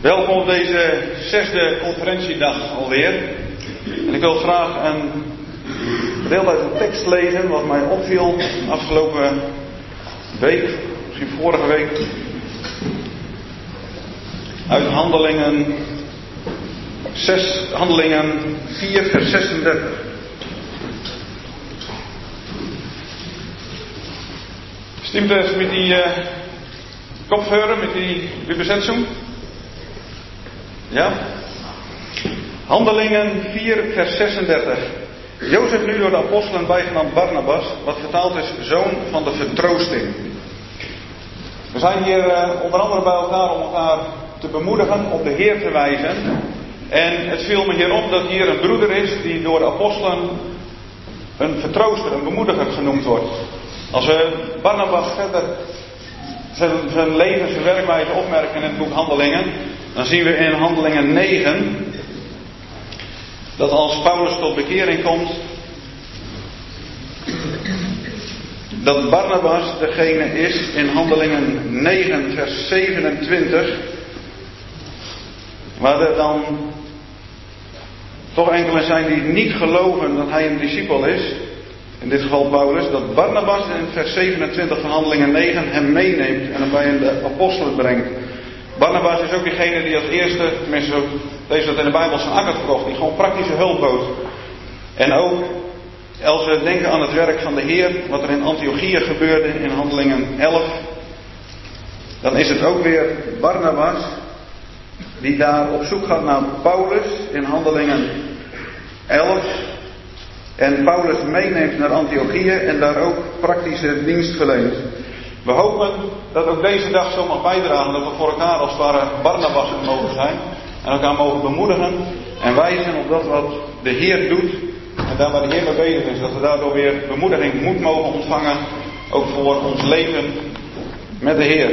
Welkom op deze zesde conferentiedag alweer. En ik wil graag een deel uit een tekst lezen wat mij opviel afgelopen week, misschien vorige week. Uit Handelingen 6, Handelingen 4, vers 36. Stimmt es mit die uh, mit die Übersetzung? Ja? Handelingen 4, vers 36. Jozef nu door de apostelen bijgenaamd Barnabas, wat vertaald is zoon van de vertroosting. We zijn hier uh, onder andere bij elkaar om elkaar te bemoedigen, op de Heer te wijzen. En het viel me hier op dat hier een broeder is die door de apostelen een vertrooster, een bemoediger genoemd wordt. Als we Barnabas verder zijn, zijn leven, zijn werkwijze opmerken in het boek Handelingen, dan zien we in Handelingen 9 dat als Paulus tot bekering komt, dat Barnabas degene is in Handelingen 9, vers 27, waar er dan toch enkele zijn die niet geloven dat hij een discipel is. In dit geval Paulus, dat Barnabas in vers 27 van Handelingen 9 hem meeneemt en hem bij de apostelen brengt. Barnabas is ook diegene die als eerste, tenminste deze dat in de Bijbel zijn akker verkocht, die gewoon praktische hulp bood. En ook als we denken aan het werk van de Heer, wat er in Antiochië gebeurde in Handelingen 11, dan is het ook weer Barnabas die daar op zoek gaat naar Paulus in Handelingen 11. En Paulus meeneemt naar Antiochië en daar ook praktische dienst verleent. We hopen dat ook deze dag zo mag bijdragen dat we voor elkaar als het ware Barnabas mogen zijn. En elkaar mogen bemoedigen en wijzen op dat wat de Heer doet. En daar waar de Heer mee bezig is, dat we daardoor weer bemoediging, moed mogen ontvangen. Ook voor ons leven met de Heer.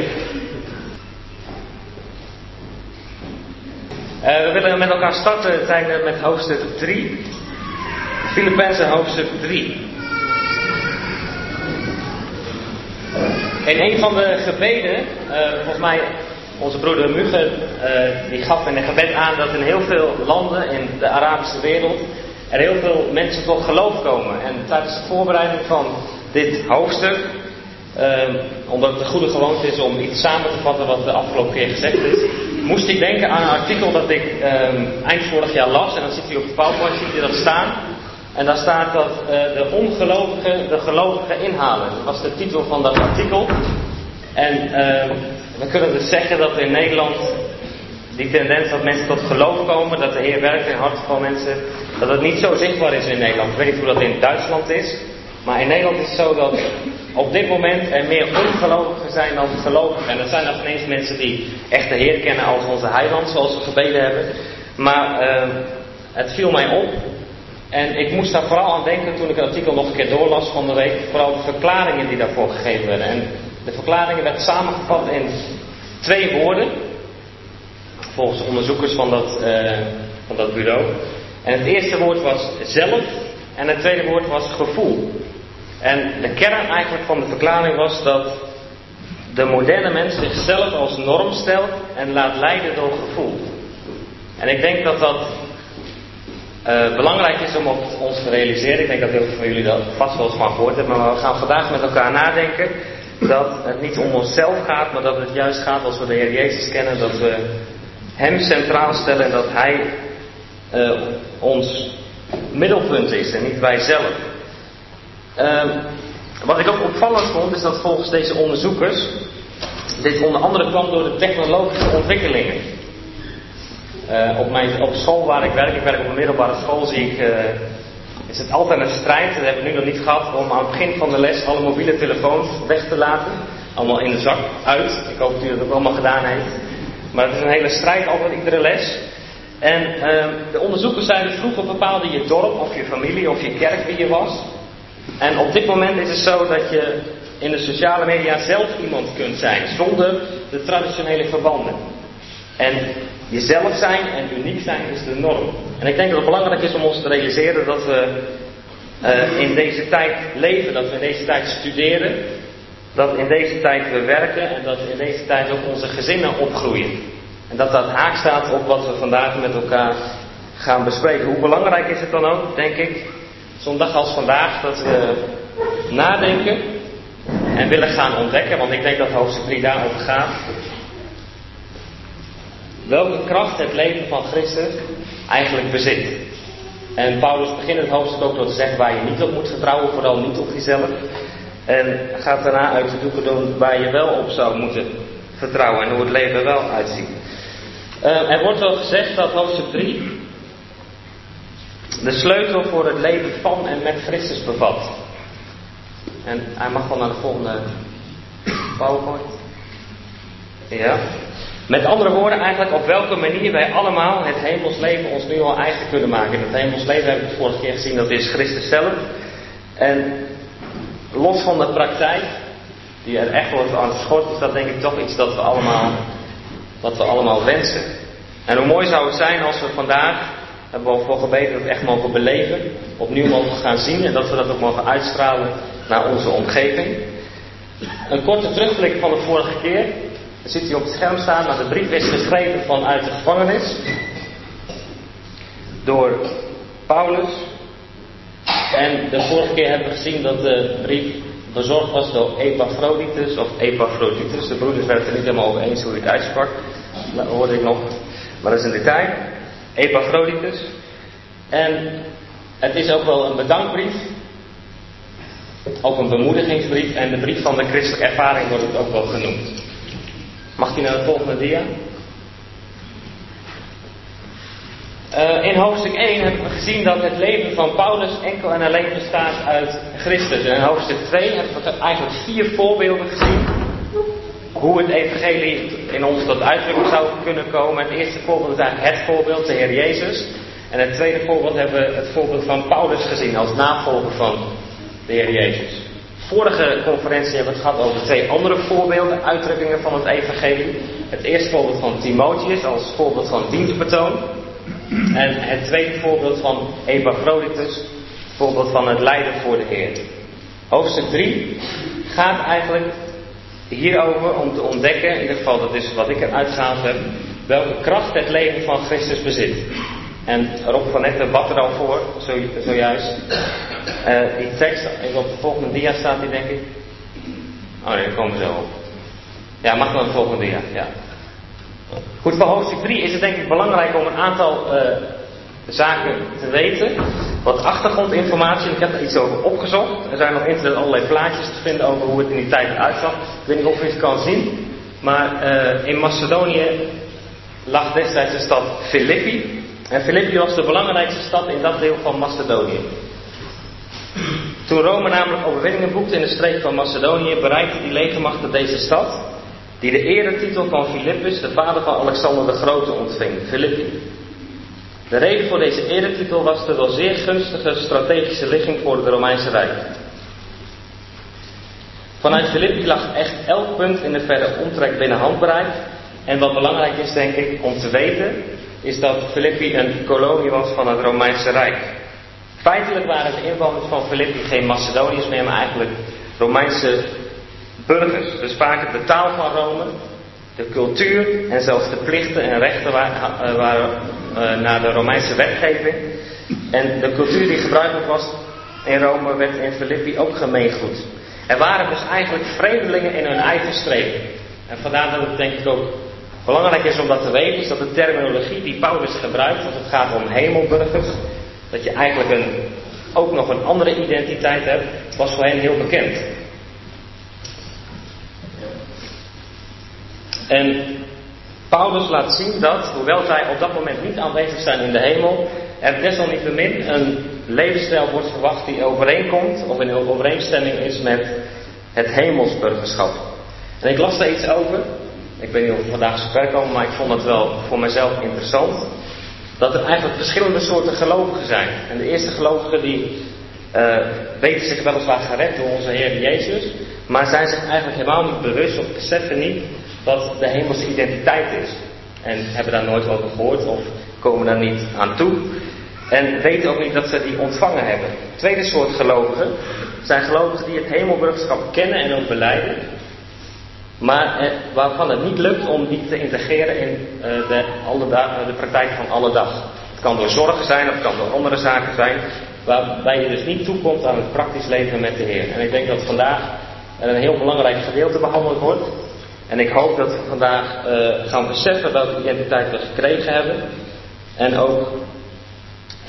Uh, we willen met elkaar starten zijn met hoofdstuk 3. Filippenzen hoofdstuk 3. In een van de gebeden, uh, volgens mij onze broeder Mugen, uh, die gaf in een gebed aan dat in heel veel landen in de Arabische wereld er heel veel mensen tot geloof komen. En tijdens de voorbereiding van dit hoofdstuk, uh, omdat het een goede gewoonte is om iets samen te vatten wat de afgelopen keer gezegd is, moest ik denken aan een artikel dat ik eind vorig jaar las. En dan zit hij op de PowerPoint, ziet dat staan. En daar staat dat uh, de ongelovigen de gelovigen inhalen. Dat was de titel van dat artikel. En uh, we kunnen dus zeggen dat in Nederland die tendens dat mensen tot geloof komen, dat de Heer werkt in hart van mensen, dat het niet zo zichtbaar is in Nederland. Ik weet niet hoe dat in Duitsland is. Maar in Nederland is het zo dat op dit moment er meer ongelovigen zijn dan gelovigen. En dat zijn nog ineens mensen die echt de Heer kennen als onze heiland, zoals we gebeden hebben. Maar uh, het viel mij op en ik moest daar vooral aan denken toen ik het artikel nog een keer doorlas van de week. Vooral de verklaringen die daarvoor gegeven werden. En de verklaringen werden samengevat in twee woorden. Volgens de onderzoekers van dat, uh, van dat bureau. En het eerste woord was zelf. En het tweede woord was gevoel. En de kern eigenlijk van de verklaring was dat de moderne mens zichzelf als norm stelt en laat leiden door gevoel. En ik denk dat dat uh, belangrijk is om op ons te realiseren, ik denk dat heel veel van jullie dat vast wel eens van gehoord hebben, maar we gaan vandaag met elkaar nadenken dat het niet om onszelf gaat, maar dat het juist gaat als we de Heer Jezus kennen, dat we Hem centraal stellen en dat Hij uh, ons middelpunt is en niet wij zelf. Uh, wat ik ook opvallend vond, is dat volgens deze onderzoekers dit onder andere kwam door de technologische ontwikkelingen. Uh, op, mijn, op school waar ik werk, ik werk op een middelbare school, zie ik, uh, is het altijd een strijd, dat hebben we nu nog niet gehad, om aan het begin van de les alle mobiele telefoons weg te laten. Allemaal in de zak, uit. Ik hoop dat u dat ook allemaal gedaan heeft. Maar het is een hele strijd altijd iedere les. En uh, de onderzoekers zeiden vroeger bepaalde je dorp of je familie of je kerk wie je was. En op dit moment is het zo dat je in de sociale media zelf iemand kunt zijn, zonder de traditionele verbanden. En jezelf zijn en uniek zijn is de norm. En ik denk dat het belangrijk is om ons te realiseren dat we uh, in deze tijd leven, dat we in deze tijd studeren, dat in deze tijd we werken en dat in deze tijd ook onze gezinnen opgroeien. En dat dat haak staat op wat we vandaag met elkaar gaan bespreken. Hoe belangrijk is het dan ook, denk ik, zo'n dag als vandaag, dat we nadenken en willen gaan ontdekken, want ik denk dat hoofdstuk 3 daarover gaat. Welke kracht het leven van Christus eigenlijk bezit. En Paulus begint het hoofdstuk ook door te zeggen waar je niet op moet vertrouwen, vooral niet op jezelf. En gaat daarna uit de doeken doen waar je wel op zou moeten vertrouwen en hoe het leven wel uitziet. Uh, er wordt wel gezegd dat hoofdstuk 3 de sleutel voor het leven van en met Christus bevat. En hij mag wel naar de volgende PowerPoint. Ja. Met andere woorden, eigenlijk op welke manier wij allemaal het hemelsleven ons nu al eigen kunnen maken. Het hemelsleven hebben we vorige keer gezien, dat is Christus zelf. En los van de praktijk, die er echt wordt aan geschort, is dat denk ik toch iets dat we allemaal, dat we allemaal wensen. En hoe mooi zou het zijn als we vandaag, hebben we voor gebeten, dat echt mogen beleven, opnieuw mogen gaan zien en dat we dat ook mogen uitstralen naar onze omgeving. Een korte terugblik van de vorige keer. Dan ziet u op het scherm staan, maar de brief is geschreven vanuit de gevangenis. Door Paulus. En de vorige keer hebben we gezien dat de brief bezorgd was door Epaphroditus of Epaphroditus. De broeders werden het er niet helemaal over eens hoe hij het uitsprak. Dat hoorde ik nog. Maar dat is een detail. Epaphroditus. En het is ook wel een bedankbrief. Ook een bemoedigingsbrief. En de brief van de christelijke ervaring wordt het ook wel genoemd. Mag hij naar de volgende dia? Uh, in hoofdstuk 1 hebben we gezien dat het leven van Paulus enkel en alleen bestaat uit Christus. En in hoofdstuk 2 hebben we eigenlijk vier voorbeelden gezien hoe het evangelie in ons tot uitdrukking zou kunnen komen. Het eerste voorbeeld is eigenlijk het voorbeeld, de Heer Jezus. En het tweede voorbeeld hebben we het voorbeeld van Paulus gezien als navolger van de Heer Jezus. Vorige conferentie hebben we het gehad over twee andere voorbeelden, uitdrukkingen van het evangelie. Het eerste voorbeeld van Timotheus als voorbeeld van dienstbetoon. En het tweede voorbeeld van Epaphroditus, voorbeeld van het lijden voor de Heer. Hoofdstuk 3 gaat eigenlijk hierover om te ontdekken, in ieder geval dat is wat ik eruit gehaald heb, welke kracht het leven van Christus bezit. En Rob van Etten bad er al voor, zo, zojuist. Uh, die tekst, even op de volgende dia staat die denk ik. Oh nee, daar komen zo op. Ja, mag naar de volgende dia, ja. Goed, voor hoofdstuk 3 is het denk ik belangrijk om een aantal uh, zaken te weten. Wat achtergrondinformatie, ik heb er iets over opgezocht. Er zijn nog internet allerlei plaatjes te vinden over hoe het in die tijd eruit zag. Ik weet niet of je het kan zien. Maar uh, in Macedonië lag destijds de stad Philippi. En Philippi was de belangrijkste stad in dat deel van Macedonië. Toen Rome namelijk overwinningen boekte in de streek van Macedonië, bereikte die legermachten deze stad, die de eretitel van Philippus, de vader van Alexander de Grote, ontving, Philippi. De reden voor deze eretitel was de wel zeer gunstige strategische ligging voor het Romeinse Rijk. Vanuit Philippi lag echt elk punt in de verre omtrek binnen handbereik. En wat belangrijk is, denk ik, om te weten, is dat Philippi een kolonie was van het Romeinse Rijk. Feitelijk waren de inwoners van Philippi geen Macedoniërs meer, maar eigenlijk Romeinse burgers. Ze spraken de taal van Rome, de cultuur en zelfs de plichten en rechten waren, waren uh, naar de Romeinse wetgeving. En de cultuur die gebruikelijk was in Rome werd in Philippi ook gemeengoed. Er waren dus eigenlijk vreemdelingen in hun eigen streek. En vandaar dat het denk ik ook belangrijk is om dat te weten, is dat de terminologie die Paulus gebruikt, als het gaat om hemelburgers, dat je eigenlijk een, ook nog een andere identiteit hebt, was voor hen heel bekend. En Paulus laat zien dat, hoewel zij op dat moment niet aanwezig zijn in de hemel, er desalniettemin een levensstijl wordt verwacht die overeenkomt of in overeenstemming is met het hemelsburgerschap. En ik las daar iets over, ik weet niet of het vandaag zo ver komen, maar ik vond het wel voor mezelf interessant. Dat er eigenlijk verschillende soorten gelovigen zijn. En de eerste gelovigen die uh, weten zich weliswaar gered door onze Heer Jezus, maar zijn zich eigenlijk helemaal niet bewust of beseffen niet wat de hemelse identiteit is. En hebben daar nooit over gehoord of komen daar niet aan toe. En weten ook niet dat ze die ontvangen hebben. Tweede soort gelovigen zijn gelovigen die het hemelburgerschap kennen en ook beleiden. Maar eh, waarvan het niet lukt om die te integreren in eh, de, alle de praktijk van alle dag. Het kan door zorgen zijn of het kan door andere zaken zijn, waarbij je dus niet toekomt aan het praktisch leven met de Heer. En ik denk dat vandaag er een heel belangrijk gedeelte behandeld wordt. En ik hoop dat we vandaag uh, gaan beseffen welke identiteit we gekregen hebben. En ook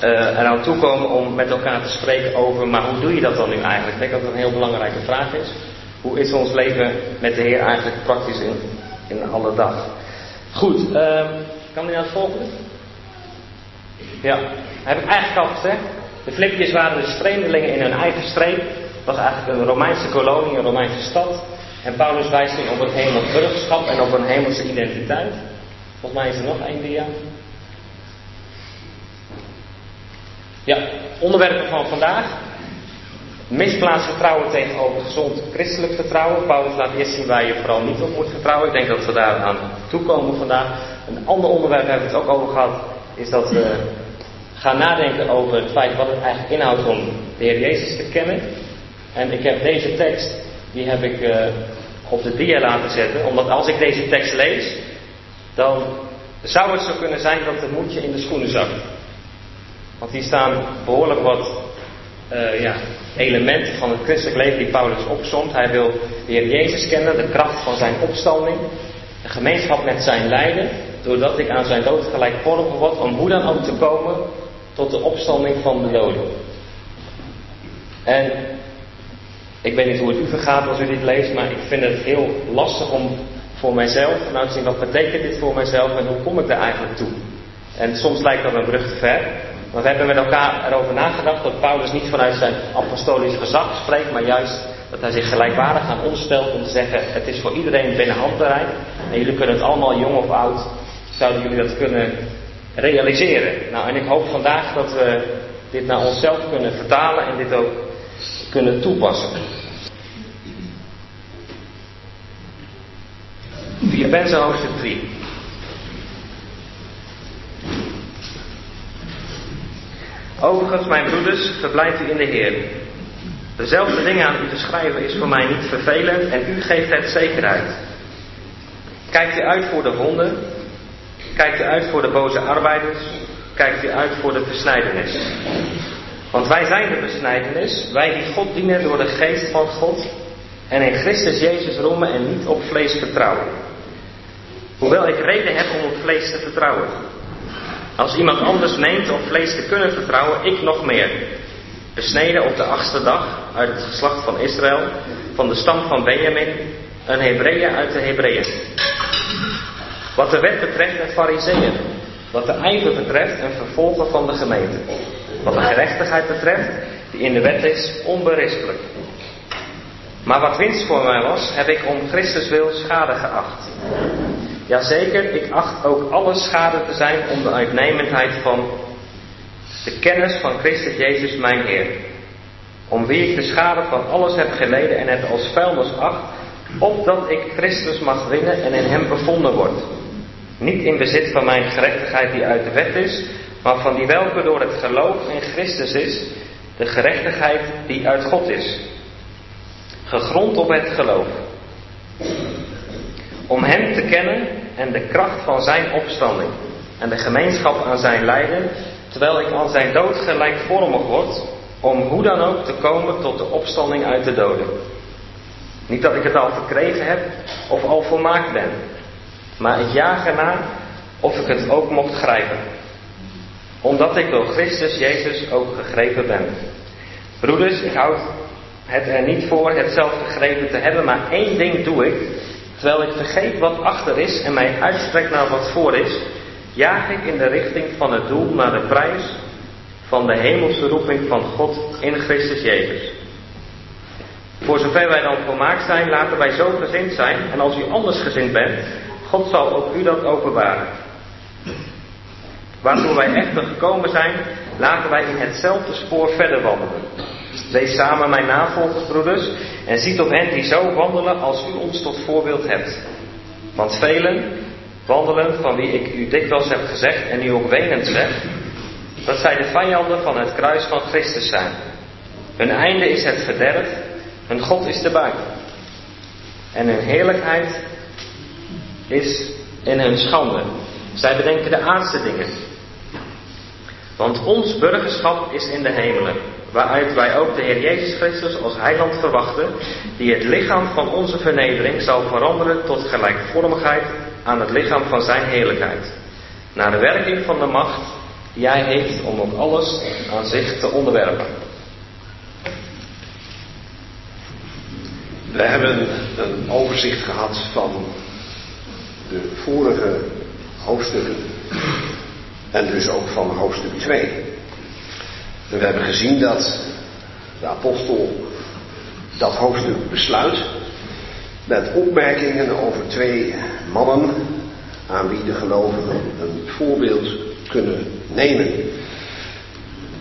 uh, eraan toekomen om met elkaar te spreken over, maar hoe doe je dat dan nu eigenlijk? Ik denk dat dat een heel belangrijke vraag is. Hoe is ons leven met de Heer eigenlijk praktisch in, in alle dag? Goed, uh, kan u naar het volgende? Ja, heb ik eigenlijk al gezegd. De Filippiërs waren dus vreemdelingen in hun eigen streek. Het was eigenlijk een Romeinse kolonie, een Romeinse stad. En Paulus wijst nu op het hemels burgerschap en op een hemelse identiteit. Volgens mij is er nog één dia. Ja, onderwerpen van vandaag. Misplaatst vertrouwen tegenover gezond christelijk vertrouwen. Paulus laat eerst zien waar je vooral niet op moet vertrouwen. Ik denk dat we daar aan toekomen vandaag. Een ander onderwerp hebben we het ook over gehad. Is dat we gaan nadenken over het feit wat het eigenlijk inhoudt om de Heer Jezus te kennen. En ik heb deze tekst, die heb ik uh, op de dia laten zetten. Omdat als ik deze tekst lees, dan zou het zo kunnen zijn dat het moedje in de schoenen zakt. Want hier staan behoorlijk wat uh, ja, elementen van het christelijk leven die Paulus opzomt. Hij wil de Heer Jezus kennen, de kracht van zijn opstanding, de gemeenschap met zijn lijden, doordat ik aan zijn dood gelijkvormig word, om hoe dan ook te komen tot de opstanding van de doden. En ik weet niet hoe het u vergaat als u dit leest, maar ik vind het heel lastig om voor mijzelf nou te zien wat betekent dit voor mijzelf en hoe kom ik daar eigenlijk toe. En soms lijkt dat een brug te ver. Want we hebben met elkaar erover nagedacht dat Paulus niet vanuit zijn apostolisch gezag spreekt, maar juist dat hij zich gelijkwaardig aan ons stelt om te zeggen: het is voor iedereen binnen handbereik en jullie kunnen het allemaal jong of oud, zouden jullie dat kunnen realiseren. Nou, en ik hoop vandaag dat we dit naar onszelf kunnen vertalen en dit ook kunnen toepassen. Filippenzen hoofdstuk 3. Overigens, mijn broeders, verblijft u in de Heer. Dezelfde dingen aan u te schrijven is voor mij niet vervelend en u geeft het zekerheid. Kijkt u uit voor de honden, kijkt u uit voor de boze arbeiders, kijkt u uit voor de besnijdenis. Want wij zijn de besnijdenis, wij die God dienen door de geest van God en in Christus Jezus roemen en niet op vlees vertrouwen. Hoewel ik reden heb om op vlees te vertrouwen. Als iemand anders meent op vlees te kunnen vertrouwen, ik nog meer. Besneden op de achtste dag uit het geslacht van Israël, van de stam van Benjamin, een Hebreeën uit de Hebreeën. Wat de wet betreft een fariseeën. Wat de ijver betreft een vervolger van de gemeente. Wat de gerechtigheid betreft, die in de wet is, onberispelijk. Maar wat winst voor mij was, heb ik om Christus wil schade geacht. Jazeker, ik acht ook alle schade te zijn om de uitnemendheid van de kennis van Christus Jezus mijn Heer. Om wie ik de schade van alles heb geleden en het als vuilnis acht, opdat ik Christus mag winnen en in hem bevonden word. Niet in bezit van mijn gerechtigheid die uit de wet is, maar van die welke door het geloof in Christus is, de gerechtigheid die uit God is. Gegrond op het geloof om Hem te kennen en de kracht van Zijn opstanding en de gemeenschap aan Zijn lijden, terwijl ik aan Zijn dood gelijkvormig word, om hoe dan ook te komen tot de opstanding uit de doden. Niet dat ik het al verkregen heb of al volmaakt ben, maar ik jaag ernaar of ik het ook mocht grijpen. Omdat ik door Christus Jezus ook gegrepen ben. Broeders, ik houd het er niet voor het zelf gegrepen te hebben, maar één ding doe ik, Terwijl ik vergeet wat achter is en mij uitstrek naar wat voor is, jaag ik in de richting van het doel naar de prijs van de hemelse roeping van God in Christus Jezus. Voor zover wij dan volmaakt zijn, laten wij zo gezind zijn. En als u anders gezind bent, God zal ook u dat openbaren. Waartoe wij echter gekomen zijn, laten wij in hetzelfde spoor verder wandelen. Wees samen mijn navolgers, broeders, en ziet op hen die zo wandelen als u ons tot voorbeeld hebt. Want velen wandelen, van wie ik u dikwijls heb gezegd en u ook wenend zeg, dat zij de vijanden van het kruis van Christus zijn. Hun einde is het verderf, hun God is de buik. en hun heerlijkheid is in hun schande. Zij bedenken de aardse dingen. Want ons burgerschap is in de hemelen, waaruit wij ook de Heer Jezus Christus als heiland verwachten, die het lichaam van onze vernedering zal veranderen tot gelijkvormigheid aan het lichaam van zijn heerlijkheid. Naar de werking van de macht die hij heeft om ook alles aan zich te onderwerpen. We hebben een overzicht gehad van de vorige hoofdstukken en dus ook van hoofdstuk 2. En we hebben gezien dat de apostel dat hoofdstuk besluit met opmerkingen over twee mannen aan wie de gelovigen een voorbeeld kunnen nemen.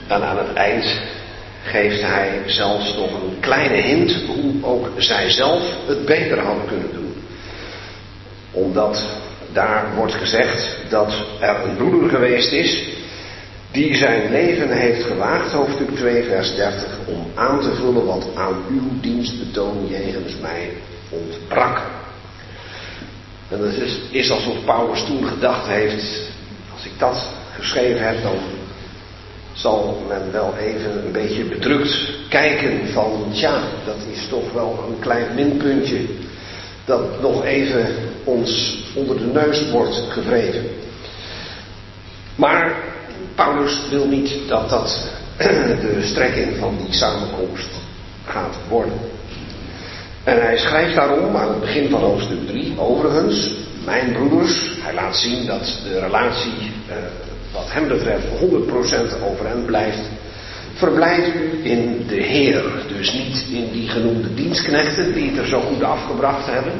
En aan het eind geeft hij zelfs nog een kleine hint hoe ook zij zelf het beter hadden kunnen doen. Omdat daar wordt gezegd dat er een broeder geweest is die zijn leven heeft gewaagd, hoofdstuk 2, vers 30, om aan te vullen wat aan uw dienstbetoon jegens mij ontbrak. En het is, is alsof Paulus toen gedacht heeft, als ik dat geschreven heb, dan zal men wel even een beetje bedrukt kijken van, tja, dat is toch wel een klein minpuntje dat nog even ons onder de neus wordt gevreven. Maar Paulus wil niet dat dat de strekking van die samenkomst gaat worden. En hij schrijft daarom aan het begin van hoofdstuk 3, overigens, mijn broeders, hij laat zien dat de relatie eh, wat hem betreft 100% overeind blijft. Verblijd u in de Heer, dus niet in die genoemde dienstknechten die het er zo goed afgebracht hebben,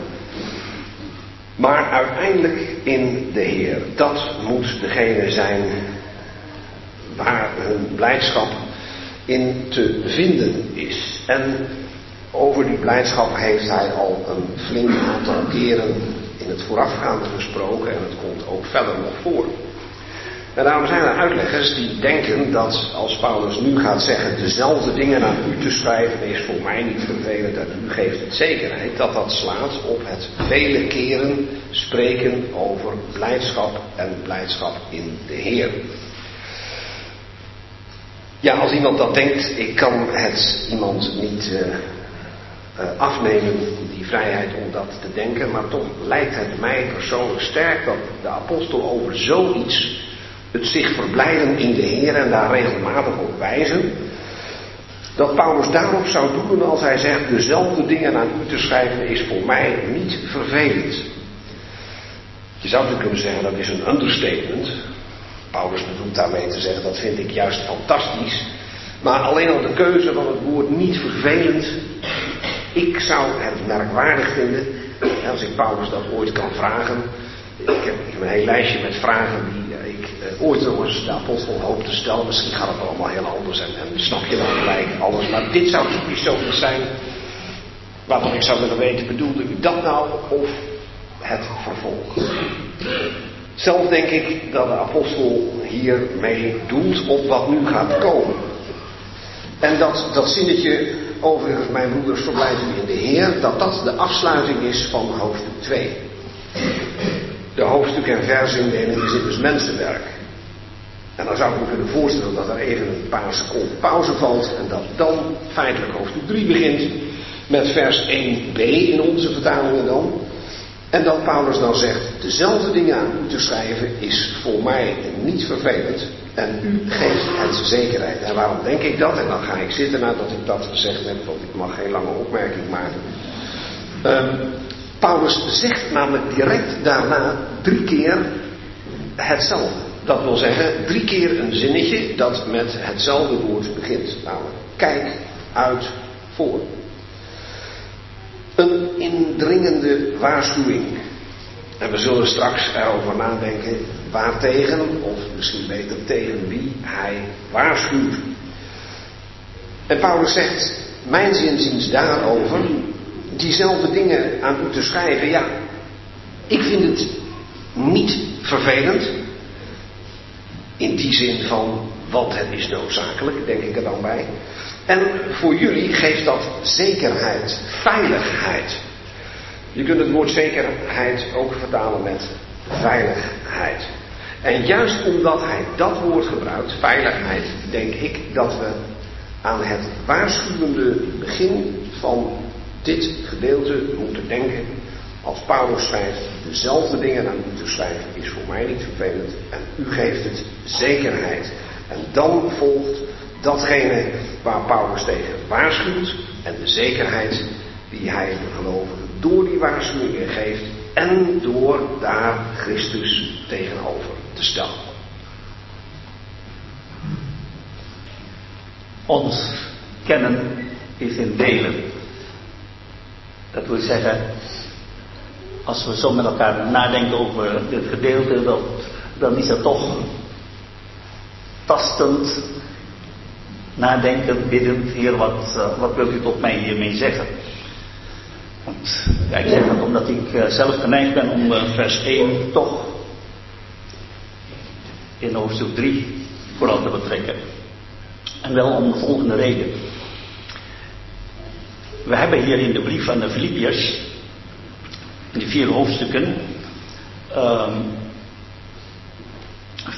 maar uiteindelijk in de Heer. Dat moet degene zijn waar hun blijdschap in te vinden is. En over die blijdschap heeft hij al een flink aantal keren in het voorafgaande gesproken en het komt ook verder nog voor. En daarom zijn er uitleggers die denken dat als Paulus nu gaat zeggen dezelfde dingen aan u te schrijven is voor mij niet vervelend en u geeft het zekerheid, dat dat slaat op het vele keren spreken over blijdschap en blijdschap in de Heer. Ja, als iemand dat denkt, ik kan het iemand niet uh, uh, afnemen, die vrijheid om dat te denken, maar toch lijkt het mij persoonlijk sterk dat de apostel over zoiets het zich verblijden in de Heer en daar regelmatig op wijzen. Dat Paulus daarop zou doen als hij zegt: dezelfde dingen aan u te schrijven is voor mij niet vervelend. Je zou kunnen zeggen dat is een understatement. Paulus bedoelt daarmee te zeggen dat vind ik juist fantastisch. Maar alleen al de keuze van het woord niet vervelend. Ik zou het merkwaardig vinden als ik Paulus dat ooit kan vragen. Ik heb, een heel lijstje met vragen die ooit nog eens de apostel hoop te stellen. Misschien gaat het allemaal heel anders en, en snap je dan gelijk alles. Maar dit zou typisch zoiets zijn waarvan ik zou willen weten, bedoelde u dat nou of het vervolg? Zelf denk ik dat de apostel hiermee doelt op wat nu gaat komen. En dat, dat zinnetje, overigens mijn broeders verblijven in de Heer, dat dat de afsluiting is van hoofdstuk 2 de hoofdstuk en versindeling is dus mensenwerk. En dan zou ik me kunnen voorstellen dat er even een paar seconden pauze valt en dat dan feitelijk hoofdstuk 3 begint met vers 1b in onze vertalingen dan. En dat Paulus dan zegt, dezelfde dingen aan u te schrijven is voor mij niet vervelend en u geeft het zekerheid. En waarom denk ik dat? En dan ga ik zitten nadat ik dat gezegd heb, want ik mag geen lange opmerking maken. Um, Paulus zegt namelijk direct daarna drie keer hetzelfde. Dat wil zeggen, drie keer een zinnetje dat met hetzelfde woord begint. Namelijk, kijk uit voor. Een indringende waarschuwing. En we zullen straks erover nadenken waartegen, of misschien beter tegen wie hij waarschuwt. En Paulus zegt, mijn zinziens daarover, diezelfde dingen aan u te schrijven, ja, ik vind het niet vervelend. In die zin van, want het is noodzakelijk, denk ik er dan bij. En voor jullie geeft dat zekerheid, veiligheid. Je kunt het woord zekerheid ook vertalen met veiligheid. En juist omdat hij dat woord gebruikt, veiligheid, denk ik dat we aan het waarschuwende begin van dit gedeelte moeten denken. Als Paulus schrijft, dezelfde dingen aan u te schrijven is voor mij niet vervelend en u geeft het zekerheid. En dan volgt datgene waar Paulus tegen waarschuwt en de zekerheid die hij de gelovigen door die waarschuwingen geeft en door daar Christus tegenover te stellen. Ons kennen is in delen. Dat wil zeggen, als we zo met elkaar nadenken over dit gedeelte, dan, is het toch tastend, nadenken, biddend, Heer, wat, uh, wat wilt u tot mij hiermee zeggen? Want, ja, ik zeg dat omdat ik uh, zelf geneigd ben om uh, vers 1 toch in hoofdstuk 3 vooral te betrekken. En wel om de volgende reden. We hebben hier in de brief aan de Filippiërs, in die vier hoofdstukken, um,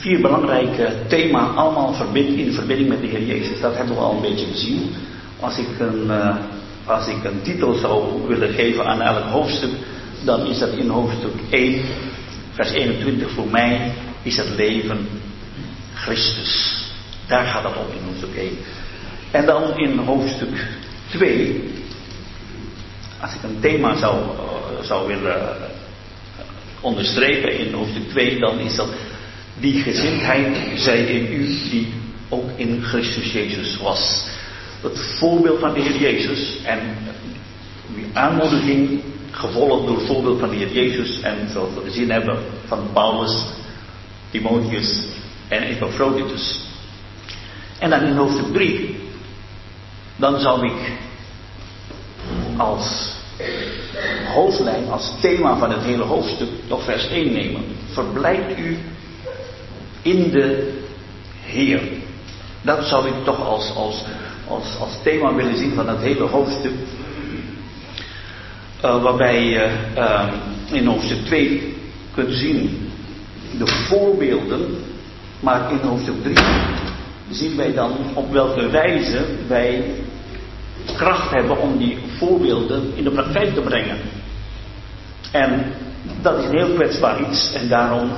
vier belangrijke thema's allemaal in verbinding met de Heer Jezus. Dat hebben we al een beetje gezien. Als ik een, uh, als ik een titel zou willen geven aan elk hoofdstuk, dan is dat in hoofdstuk 1, vers 21 voor mij, is het leven Christus. Daar gaat het op in hoofdstuk 1. En dan in hoofdstuk 2, als ik een thema zou, zou willen onderstrepen in hoofdstuk 2, dan is dat die gezindheid zij in u die ook in Christus Jezus was. Het voorbeeld van de Heer Jezus en die aanmoediging gevolgd door het voorbeeld van de Heer Jezus en zoals we gezien hebben van Paulus, Timotheus en Epaphroditus. En dan in hoofdstuk 3, dan zou ik als hoofdlijn, als thema van het hele hoofdstuk, toch vers 1 nemen. Verblijft u in de Heer. Dat zou ik toch als, als, als, als thema willen zien van het hele hoofdstuk. Uh, waarbij je uh, in hoofdstuk 2 kunt zien de voorbeelden, maar in hoofdstuk 3 zien wij dan op welke wijze wij kracht hebben om die voorbeelden in de praktijk te brengen. En dat is een heel kwetsbaar iets en daarom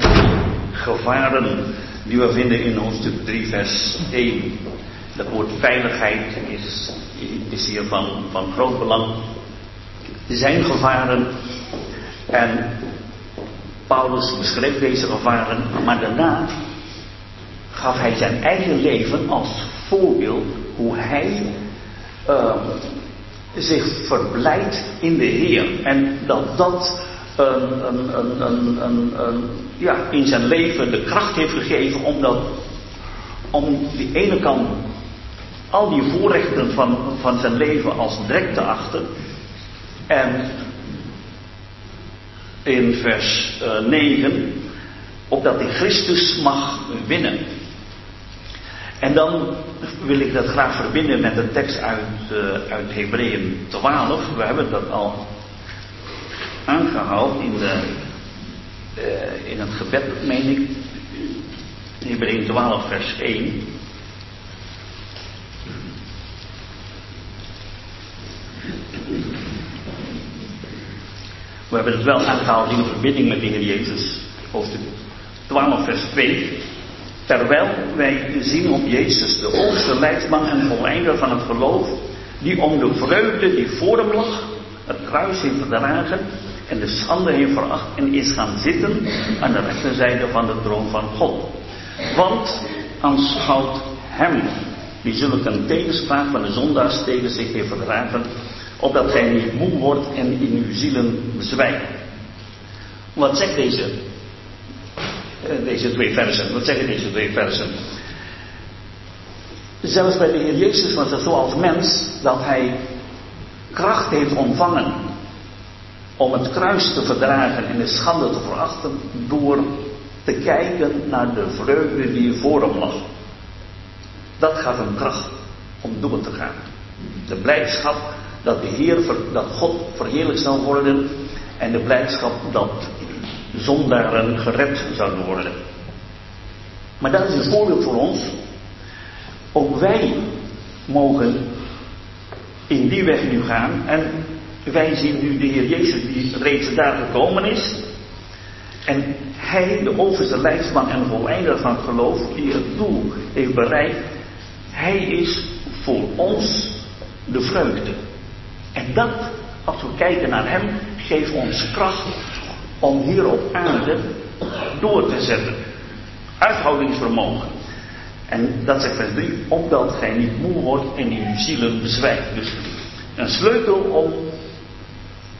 gevaren die we vinden in hoofdstuk 3, vers 1. Dat woord veiligheid is, is hier van, van groot belang. Er zijn gevaren en Paulus beschreef deze gevaren, maar daarna gaf hij zijn eigen leven als voorbeeld hoe hij uh, zich verblijdt in de Heer. En dat dat een, een, ja, in zijn leven de kracht heeft gegeven om, dat, om die ene kant al die voorrechten van, van zijn leven als drek te achten. En in vers uh, 9, opdat hij Christus mag winnen. En dan wil ik dat graag verbinden met een tekst uit, uh, uit Hebreeën 12. We hebben dat al aangehaald in, de, uh, in het gebed, meen ik. Hebreeën 12, vers 1. We hebben het wel aangehaald in verbinding met de Jezus. Hoofdstuk 12, vers 2. Terwijl wij zien op Jezus, de hoogste leidsman en volleinder van het geloof, die om de vreugde die voor hem lag, het kruis heeft verdragen en de schande heeft veracht en is gaan zitten aan de rechterzijde van de troon van God. Want aanschouwt hem, die zulke tegenspraak van de zondaars tegen zich heeft verdragen, opdat gij niet moe wordt en in uw zielen bezwijkt. Wat zegt deze, deze twee versen? Wat zeggen deze twee versen? Zelfs bij de Heer Jezus was het zo als mens dat hij kracht heeft ontvangen om het kruis te verdragen en de schande te verachten door te kijken naar de vreugde die voor hem lag. Dat gaf hem kracht om door te gaan. De blijdschap dat de Heer, dat God verheerlijk zal worden en de blijdschap dat zondaren gered zouden worden. Maar dat is een voorbeeld voor ons. Ook wij mogen in die weg nu gaan. En wij zien nu de Heer Jezus die reeds daar gekomen is. En hij, de overste leidsman en voleinder van het geloof, die het doel heeft bereikt. Hij is voor ons de vreugde. En dat, als we kijken naar hem, geeft ons kracht om hier op aarde door te zetten. Uithoudingsvermogen. En dat zegt vers 3, opdat gij niet moe wordt en in uw zielen bezwijkt. Dus een sleutel om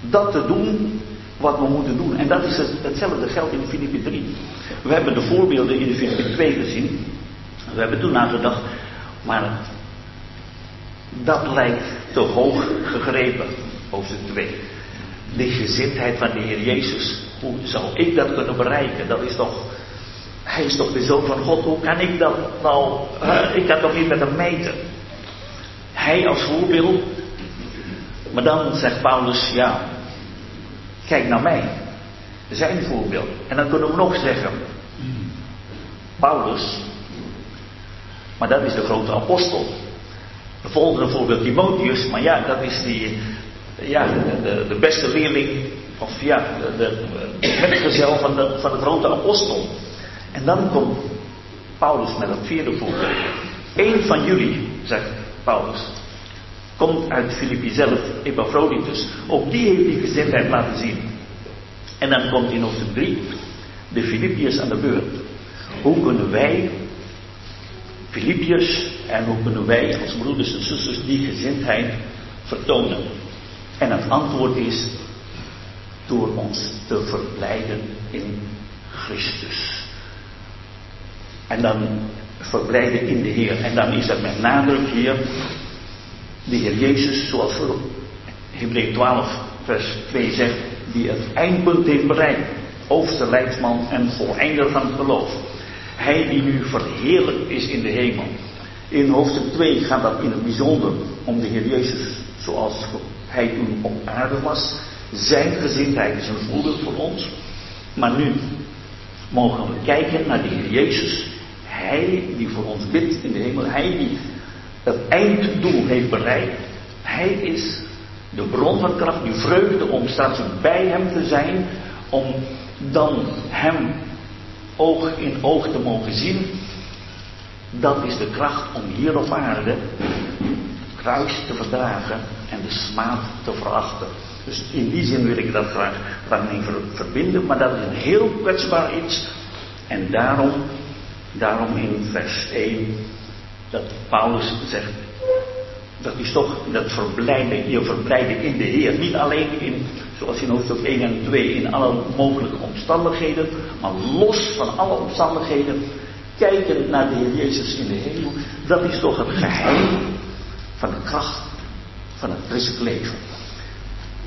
dat te doen wat we moeten doen. En dat is het, hetzelfde geldt in Filippi 3. We hebben de voorbeelden in Filippi 2 gezien. We hebben toen nagedacht, maar dat lijkt te hoog gegrepen, hoofdstuk 2. De gezindheid van de Heer Jezus. Hoe zou ik dat kunnen bereiken? Dat is toch. Hij is toch de zoon van God. Hoe kan ik dat nou. ik kan toch niet met hem meten. Hij als voorbeeld. Maar dan zegt Paulus, ja. Kijk naar mij. Zijn voorbeeld. En dan kunnen we nog zeggen. Paulus. Maar dat is de grote apostel. De volgende voorbeeld Timotheus, maar ja, dat is die, ja, de, de beste leerling, of ja, de, de metgezel van de, de grote apostel. En dan komt Paulus met een vierde voorbeeld. Eén van jullie, zegt Paulus, komt uit Filippi zelf, Epaphroditus. Ook die heeft die gezindheid laten zien. En dan komt in hoofdstuk 3 de Filippiërs aan de beurt. Hoe kunnen wij Filippiërs en hoe kunnen wij als broeders en zusters die gezindheid vertonen? En het antwoord is door ons te verblijden in Christus. En dan verblijden in de Heer. En dan is dat met nadruk hier de Heer Jezus, zoals Hebreeën 12, vers 2 zegt, die het eindpunt heeft bereikt. Overste leidsman en voleinder van het geloof. Hij die nu verheerlijk is in de hemel. In hoofdstuk 2 gaat dat in het bijzonder om de Heer Jezus zoals hij toen op aarde was. Zijn gezindheid is een voorbeeld voor ons. Maar nu mogen we kijken naar de Heer Jezus. Hij die voor ons bidt in de hemel. Hij die het einddoel heeft bereikt. Hij is de bron van kracht, die vreugde om straks bij hem te zijn. Om dan hem oog in oog te mogen zien, dat is de kracht om hier op aarde kruis te verdragen en de smaad te verachten. Dus in die zin wil ik dat graag, graag mee verbinden, maar dat is een heel kwetsbaar iets. En daarom, daarom in vers 1, dat Paulus zegt, dat is toch dat verblijden, je verblijden in de Heer. Niet alleen in, zoals in hoofdstuk 1 en 2, in alle mogelijke omstandigheden, maar los van alle omstandigheden, kijken naar de Heer Jezus in de hemel. Dat is toch het geheim van de kracht van het christelijk leven.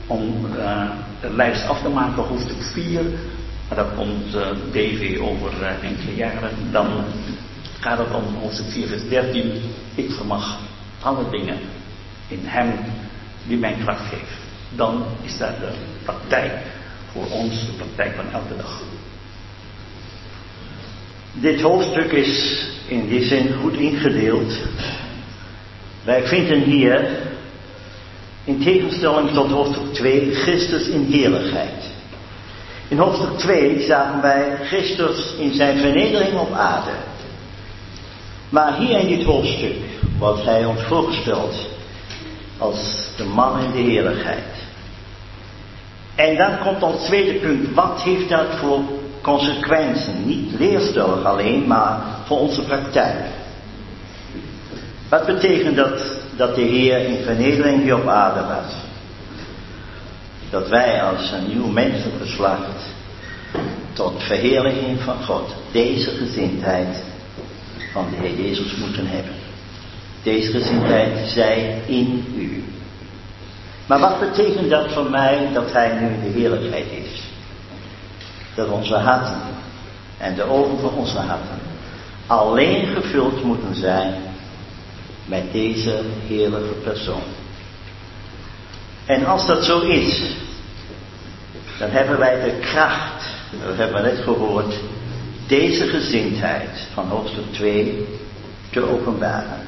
Om uh, de lijst af te maken, hoofdstuk 4, maar dat komt uh, DV over uh, enkele jaren, dan gaat het om hoofdstuk 4, vers 13. Ik vermag alle dingen in Hem die mij kracht geeft. Dan is dat de praktijk voor ons, de praktijk van elke dag. Dit hoofdstuk is in die zin goed ingedeeld. Wij vinden hier, in tegenstelling tot hoofdstuk 2, Christus in heerlijkheid. In hoofdstuk 2 zagen wij Christus in zijn vernedering op aarde. Maar hier in dit hoofdstuk wordt hij ons voorgesteld als de man in de heerlijkheid. En dan komt ons tweede punt. Wat heeft dat voor consequenties? Niet leerstellig alleen, maar voor onze praktijk. Wat betekent dat dat de Heer in vernedering hier op aarde was? Dat wij als een nieuw mensengeslacht tot verheerlijking van God deze gezindheid van de Heer Jezus moeten hebben. Deze gezindheid zij in u. Maar wat betekent dat voor mij dat Hij nu de heerlijkheid is? Dat onze harten en de ogen van onze harten alleen gevuld moeten zijn met deze heerlijke persoon. En als dat zo is, dan hebben wij de kracht, dat hebben we net gehoord, deze gezindheid van hoofdstuk 2 te openbaren.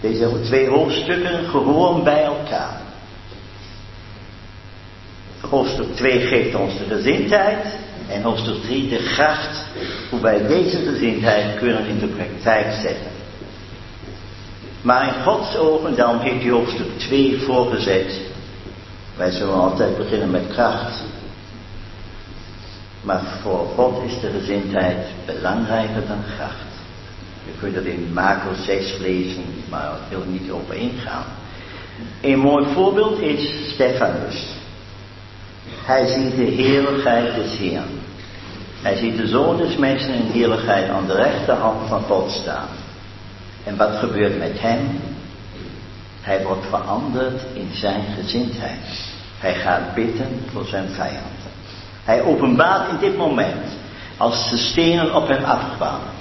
Deze twee hoofdstukken gewoon bij elkaar. Hoofdstuk 2 geeft ons de gezindheid en hoofdstuk 3 de kracht hoe wij deze gezindheid kunnen in de praktijk zetten. Maar in Gods ogen, dan heeft hij hoofdstuk 2 voorgezet. Wij zullen altijd beginnen met kracht. Maar voor God is de gezindheid belangrijker dan kracht. Je kunt het in Marcus 6 lezen, maar ik wil niet over ingaan. Een mooi voorbeeld is Stefanus. Hij ziet de heerlijkheid des Heeren. Hij ziet de Zoon des Mensen in heerlijkheid aan de rechterhand van God staan. En wat gebeurt met hem? Hij wordt veranderd in zijn gezindheid. Hij gaat bidden voor zijn vijanden. Hij openbaart in dit moment, als de stenen op hem afkwamen,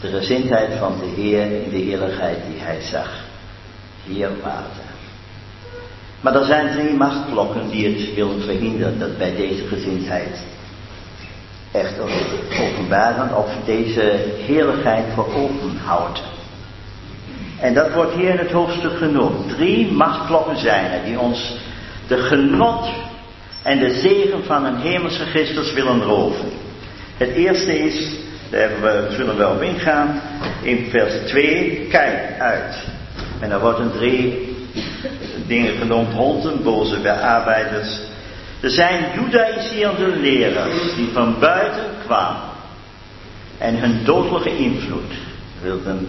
de gezindheid van de Heer in de heerlijkheid die hij zag. Hier water. Maar er zijn drie machtblokken die het willen verhinderen dat bij deze gezindheid echt openbaren of deze heerlijkheid voor open houdt. En dat wordt hier in het hoofdstuk genoemd. Drie machtblokken zijn er die ons de genot en de zegen van een hemelse Christus willen roven. Het eerste is, daar zullen we op ingaan, in vers 2, kijk uit. En er worden drie dingen genoemd, honden, boze arbeiders. Er zijn judaïserende leraars die van buiten kwamen en hun dodelijke invloed wilden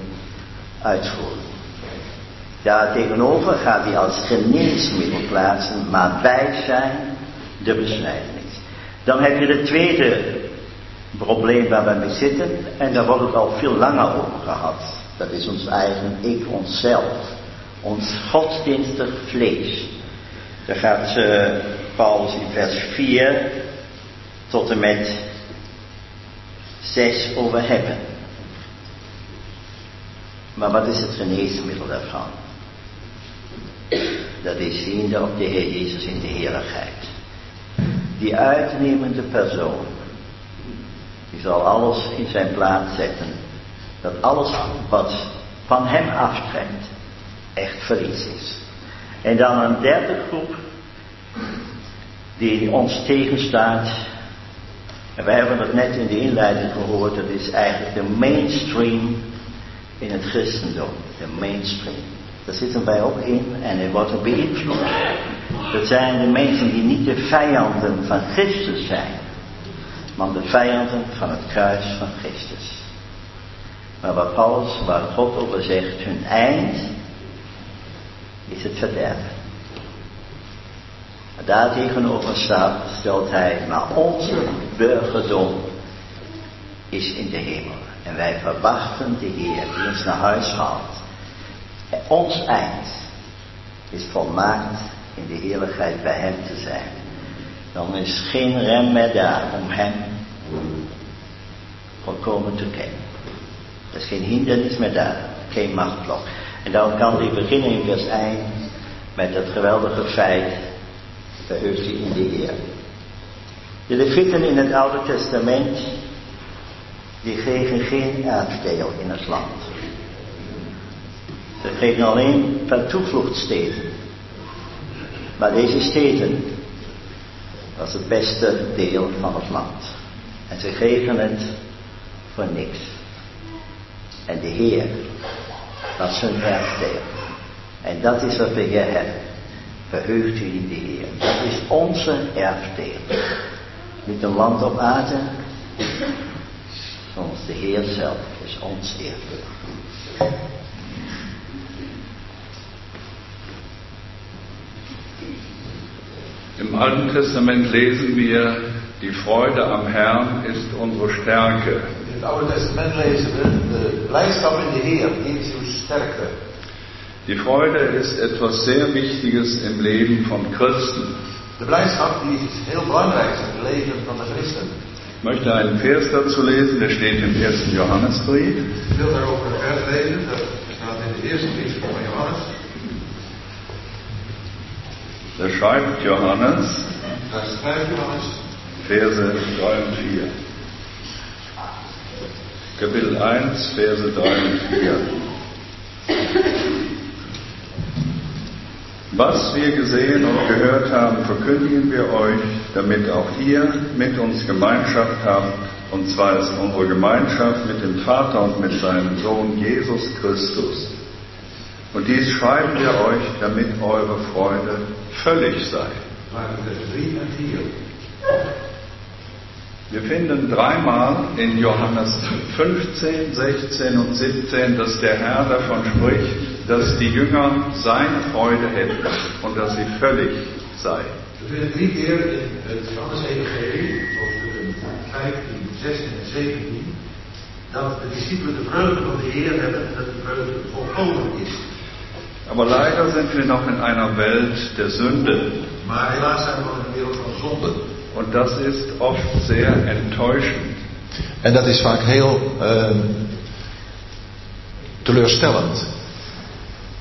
uitvoeren. Daar tegenover gaat hij als geneesmiddel plaatsen, maar wij zijn de besnijdenis. Dan heb je het tweede probleem waar we mee zitten, en daar wordt het al veel langer over gehad. Dat is ons eigen ik, onszelf, ons godsdienstig vlees. Daar gaat uh, Paulus in vers 4 tot en met 6 over hebben. Maar wat is het geneesmiddel daarvan? Dat is ziende op de Heer Jezus in de heerlijkheid. Die uitnemende persoon, die zal alles in zijn plaats zetten. Dat alles wat van hem aftrekt, echt verlies is. En dan een derde groep, die ons tegenstaat. En wij hebben het net in de inleiding gehoord, dat is eigenlijk de mainstream in het christendom. De mainstream. Daar zitten wij ook in en er wordt ook beïnvloed. Dat zijn de mensen die niet de vijanden van Christus zijn, maar de vijanden van het kruis van Christus. Maar wat Paulus, waar God over zegt, hun eind is het verderven. Daar tegenover staat, stelt hij, maar onze burgerdom is in de hemel. En wij verwachten de Heer die ons naar huis haalt. Ons eind is volmaakt in de heerlijkheid bij Hem te zijn. Dan is geen rem meer daar om Hem volkomen te kennen. Er is geen hindernis meer daar, geen machtblok. En dan kan hij beginnen in vers 1 met dat geweldige feit, verheugt hij in de Heer. De Levieten in het Oude Testament, die kregen geen erfdeel in het land. Ze kregen alleen per toevluchtsteden. Maar deze steden was het beste deel van het land. En ze kregen het voor niks. En de Heer was hun erfdeel. En dat is wat we hier hebben. Verheugt u in de Heer. Dat is onze erfdeel. Niet een land op aarde, zoals de Heer zelf is ons erfdeel. Im Alten Testament lesen wir, die Freude am Herrn ist unsere Stärke. In het Oude Testament lezen we, de blijdschap in de Heer, die is uw sterkte. Die Freude ist etwas sehr Wichtiges im Leben von Christen. De blijdschap die is heel belangrijk in het leven van de christen. Ich möchte einen Vers dazu lesen, der steht im ersten Johannesbrief. Ik wil daarover een vers lezen, dat staat in de eerste brief van Johannes. Da schreibt Johannes, Daar schrijft Johannes, Verse 3 und 4. Kapitel 1, Verse 3 und 4. Was wir gesehen und gehört haben, verkündigen wir euch, damit auch ihr mit uns Gemeinschaft habt. Und zwar ist unsere Gemeinschaft mit dem Vater und mit seinem Sohn Jesus Christus. Und dies schreiben wir euch, damit eure Freude völlig sei. Maar vers 3 en 4. Wir finden dreimal in Johannes 15, 16 und 17, dass der Herr davon spricht, dass die Jünger seine Freude hätten und dass sie völlig sei. We vinden drie keer in het Johannes-evangelie, hoofdstukken 15, 16 en 17, dat de discipelen de vreugde van de Heer hebben en dat die vreugde volkomen is. Aber leider sind wir noch in einer Welt der Sünde. Maar helaas zijn we nog in een wereld van zonde. Und das ist oft sehr enttäuschend. En dat is vaak heel ehm, teleurstellend.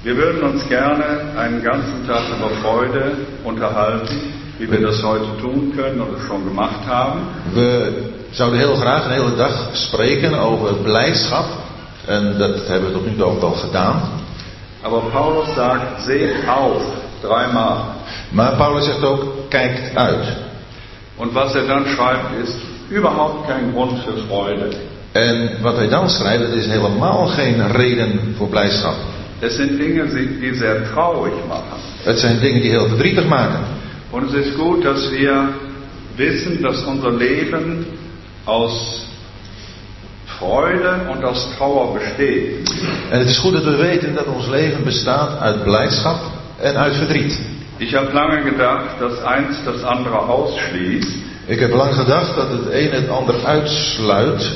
Wir würden uns gerne einen ganzen Tag über Freude unterhalten, wie wir das heute tun können oder schon gemacht haben. We zouden heel graag een hele dag spreken over blijdschap. En dat hebben we tot nu toe ook wel gedaan. Aber Paulus sagt, seht auf, dreimal. Maar Paulus zegt ook, kijkt uit. Und was er dann schreibt, ist überhaupt kein Grund für Freude. En wat hij dan schrijft, dat is helemaal geen reden voor blijdschap. Es sind Dinge, die die sehr traurig machen. Het zijn dingen die heel verdrietig maken. Und es ist gut, dass wir wissen, dass unser Leben aus Freude und aus Trauer besteht. En het is goed dat we weten dat ons leven bestaat uit blijdschap en uit verdriet. Ich habe lange gedacht, dass eins das andere ausschließt, Ik heb lang gedacht dat het een het ander uitsluit.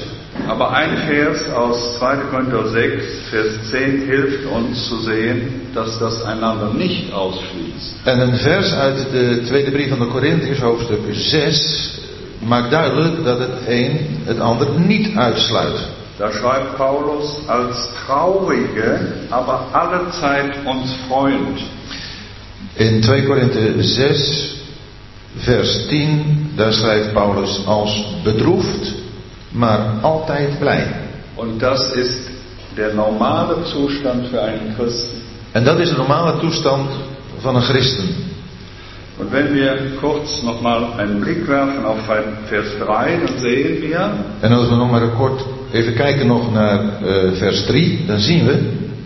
aber ein Vers aus 2. Korinther 6, Vers 10 hilft uns zu sehen, dass das einander nicht ausschließt. En een vers uit de tweede brief van de Corinthiërs, hoofdstuk 6, maakt duidelijk dat het een het ander niet uitsluit. Da schreibt Paulus, als Traurige, aber allezeit uns freuend. In 2 Korinthe 6, vers 10, daar schrijft Paulus als bedroefd, maar altijd blij. Und das ist der normale Zustand für einen Christen. En dat is de normale toestand van een christen. Und wenn wir kurz nochmal einen Blick werfen auf Vers 3, dann sehen wir, En als we nog maar kort even kijken nog naar eh, vers 3, dan zien we,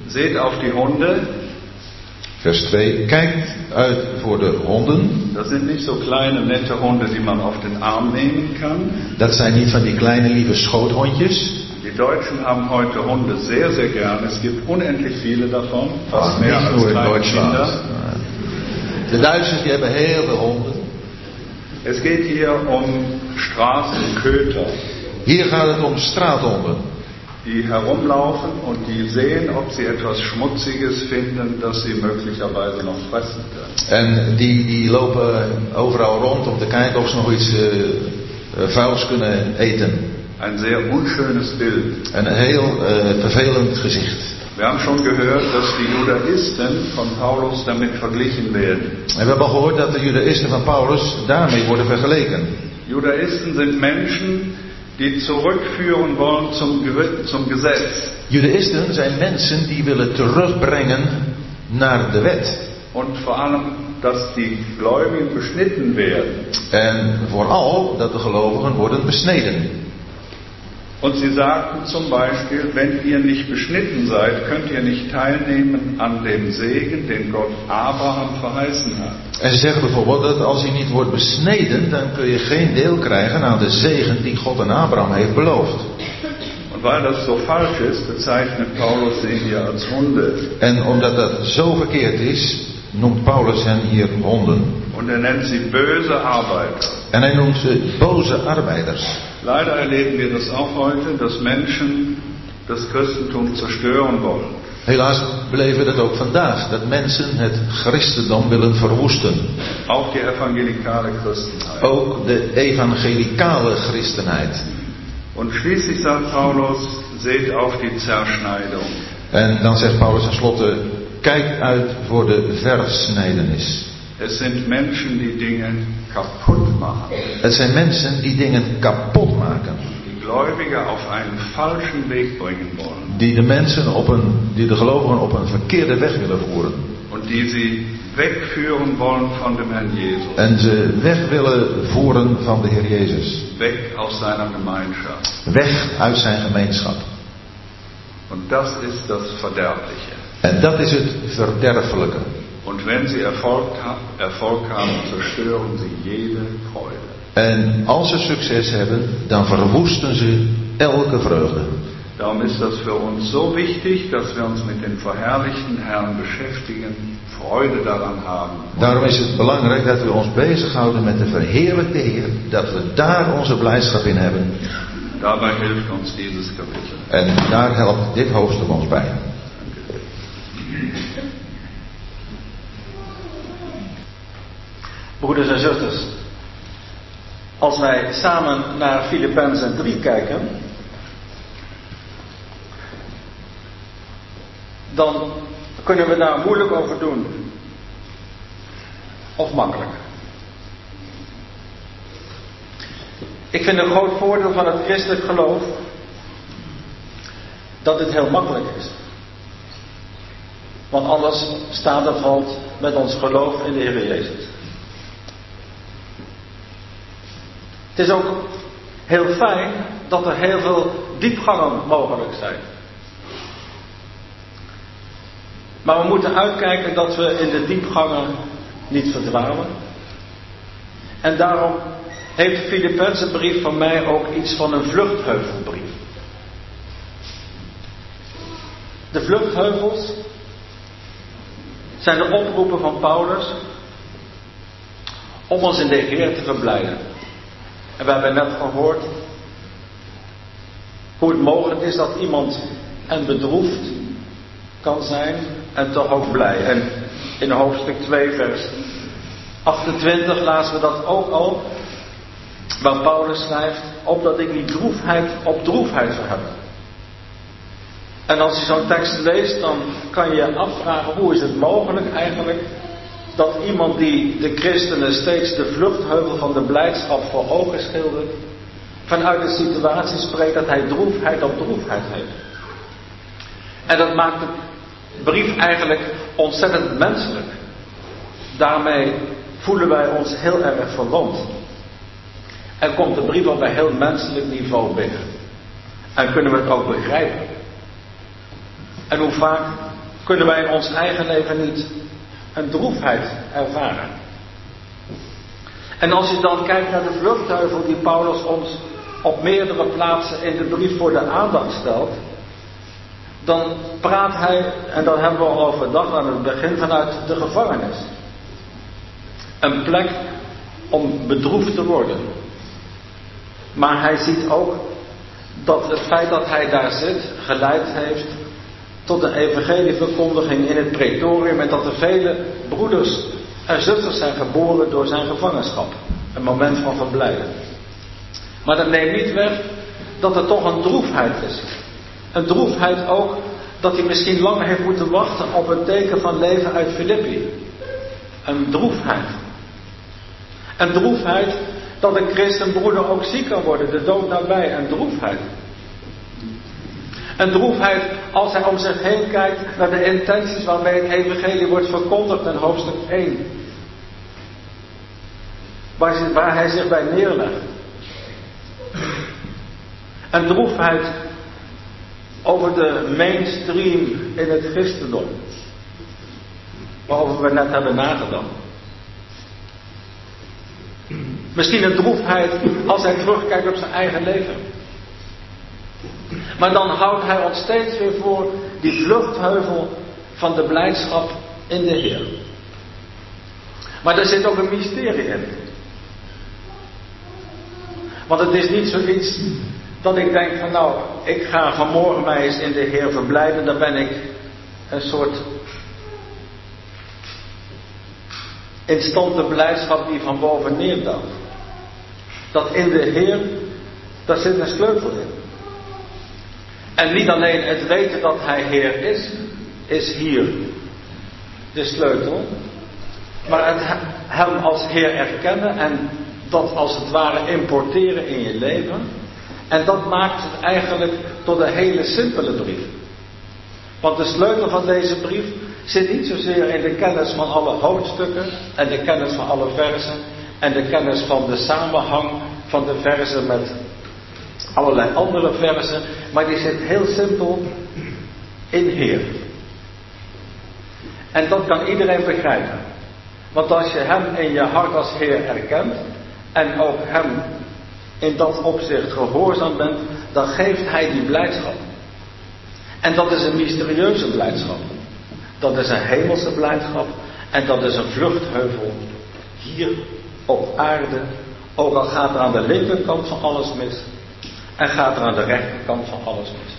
seht auf die Hunde, vers 2, kijkt uit voor de honden. das sind nicht so kleine nette Hunde, die man auf den Arm nehmen kann. Dat zijn niet van die kleine lieve schoothondjes. Die Deutschen haben heute Hunde sehr, sehr gern. Es gibt unendlich viele davon, fast mehr Niet als nur in. Kinder. De Duitsers die hebben heel veel honden. Es geht hier um Straßenköter, Hier gaat het om straathonden. Die herumlaufen und die sehen, ob sie etwas Schmutziges finden, das sie möglicherweise noch fressen können. En die, die lopen overal rond om te kijken of ze nog iets eh, vuils kunnen eten. Ein sehr unschönes Bild. En een heel eh, vervelend gezicht. Wir haben schon gehört, dass die Judaisten von Paulus damit verglichen werden. En we hebben al gehoord dat de judaïsten van Paulus daarmee worden vergeleken. Judaisten sind Menschen, die zurückführen wollen zum, zum Gesetz Judaïsten zijn mensen die willen terugbrengen naar de wet. und vor allem, dass die Gläubigen beschnitten werden. En vooral dat de gelovigen worden besneden. Und sie sagten zum Beispiel, wenn ihr nicht beschnitten seid, könnt ihr nicht teilnehmen an dem Segen, den Gott Abraham verheißen hat. En ze zeggen bijvoorbeeld dat als je niet wordt besneden, dan kun je geen deel krijgen aan de zegen die God aan Abraham heeft beloofd. Und weil das so falsch ist, bezeichnet Paulus sie hier als Hunde. En omdat dat zo verkeerd is, noemt Paulus hen hier honden. Und er nennt sie böse Arbeiter. En hij noemt ze boze arbeiders. Leider erleben wir das auch heute, dass Menschen das Christentum zerstören wollen. Helaas beleven we dat ook vandaag, dat mensen het christendom willen verwoesten. Auch die evangelikale Christenheit. Ook de evangelicale christenheid. Und schließlich sagt Paulus, seht auf die Zerschneidung. En dan zegt Paulus tenslotte, kijk uit voor de versnijdenis. Es sind Menschen, die Dinge kaputt machen, Het zijn mensen die dingen kapot maken. die Gläubige auf einen falschen Weg bringen wollen Die de mensen op een, die de gelovigen op een verkeerde weg willen voeren. und die sie wegführen wollen von dem Herrn Jesus, En ze weg willen voeren van de Heer Jezus. weg aus seiner Gemeinschaft. Weg uit zijn gemeenschap. Und das ist das Verderbliche. En dat is het verderfelijke. Und wenn sie Erfolg, ha Erfolg haben, zerstören sie jede Freude. En als ze succes hebben, dan verwoesten ze elke vreugde. Darum ist das für uns so wichtig, dass wir uns mit dem verherrlichten Herrn beschäftigen, Freude daran haben. Daarom is het belangrijk dat we ons bezighouden met de verheerlijkte Heer. Dat we daar onze blijdschap in hebben. Dabei hilft uns dieses Kapitel. En daar helpt dit hoofdstuk ons bij. Broeders en zusters, als wij samen naar Filippenzen 3 kijken, dan kunnen we daar moeilijk over doen. Of makkelijk. Ik vind een groot voordeel van het christelijk geloof dat het heel makkelijk is. Want alles staat en valt met ons geloof in de Heer Jezus. Het is ook heel fijn dat er heel veel diepgangen mogelijk zijn. Maar we moeten uitkijken dat we in de diepgangen niet verdwalen. En daarom heeft de Filippense brief van mij ook iets van een vluchtheuvelbrief. De vluchtheuvels zijn de oproepen van Paulus om ons in de Heer te verblijden. En we hebben net gehoord hoe het mogelijk is dat iemand en bedroefd kan zijn en toch ook blij. En in hoofdstuk 2, vers 28 lazen we dat ook al, waar Paulus schrijft, opdat ik die droefheid op droefheid zou hebben. En als je zo'n tekst leest, dan kan je je afvragen hoe is het mogelijk eigenlijk dat iemand die de christenen steeds de vluchtheuvel van de blijdschap voor ogen schildert, vanuit de situatie spreekt dat hij droefheid op droefheid heeft. En dat maakt de brief eigenlijk ontzettend menselijk. Daarmee voelen wij ons heel erg verwant. En komt de brief op een heel menselijk niveau binnen. En kunnen we het ook begrijpen. En hoe vaak kunnen wij in ons eigen leven niet een droefheid ervaren. En als je dan kijkt naar de vluchtheuvel die Paulus ons op meerdere plaatsen in de brief voor de aandacht stelt, dan praat hij, en dat hebben we al overdag aan het begin, vanuit de gevangenis. Een plek om bedroefd te worden. Maar hij ziet ook dat het feit dat hij daar zit geleid heeft tot een evangelieverkondiging in het pretorium en dat er vele broeders en zusters zijn geboren door zijn gevangenschap. Een moment van verblijden. Maar dat neemt niet weg dat er toch een droefheid is. Een droefheid ook dat hij misschien lang heeft moeten wachten op een teken van leven uit Filippi. Een droefheid. Een droefheid dat een christenbroeder ook ziek kan worden, de dood nabij. Een droefheid. Een droefheid als hij om zich heen kijkt naar de intenties waarmee het evangelie wordt verkondigd in hoofdstuk 1. Waar, waar hij zich bij neerlegt. Een droefheid over de mainstream in het christendom. Waarover we net hebben nagedacht. Misschien een droefheid als hij terugkijkt op zijn eigen leven. Maar dan houdt hij ons steeds weer voor die vluchtheuvel van de blijdschap in de Heer. Maar er zit ook een mysterie in. Want het is niet zoiets dat ik denk van nou, ik ga vanmorgen mij eens in de Heer verblijden. Dan ben ik een soort instante blijdschap die van boven neerdaalt. Dat in de Heer, daar zit een sleutel in. En niet alleen het weten dat Hij Heer is, is hier de sleutel. Maar het hem als Heer erkennen en dat als het ware importeren in je leven. En dat maakt het eigenlijk tot een hele simpele brief. Want de sleutel van deze brief zit niet zozeer in de kennis van alle hoofdstukken en de kennis van alle versen en de kennis van de samenhang van de versen met allerlei andere versen, maar die zit heel simpel in Heer. En dat kan iedereen begrijpen. Want als je Hem in je hart als Heer erkent en ook Hem in dat opzicht gehoorzaam bent, dan geeft Hij die blijdschap. En dat is een mysterieuze blijdschap. Dat is een hemelse blijdschap en dat is een vluchtheuvel hier op aarde. Ook al gaat er aan de linkerkant van alles mis en gaat er aan de rechterkant van alles mis.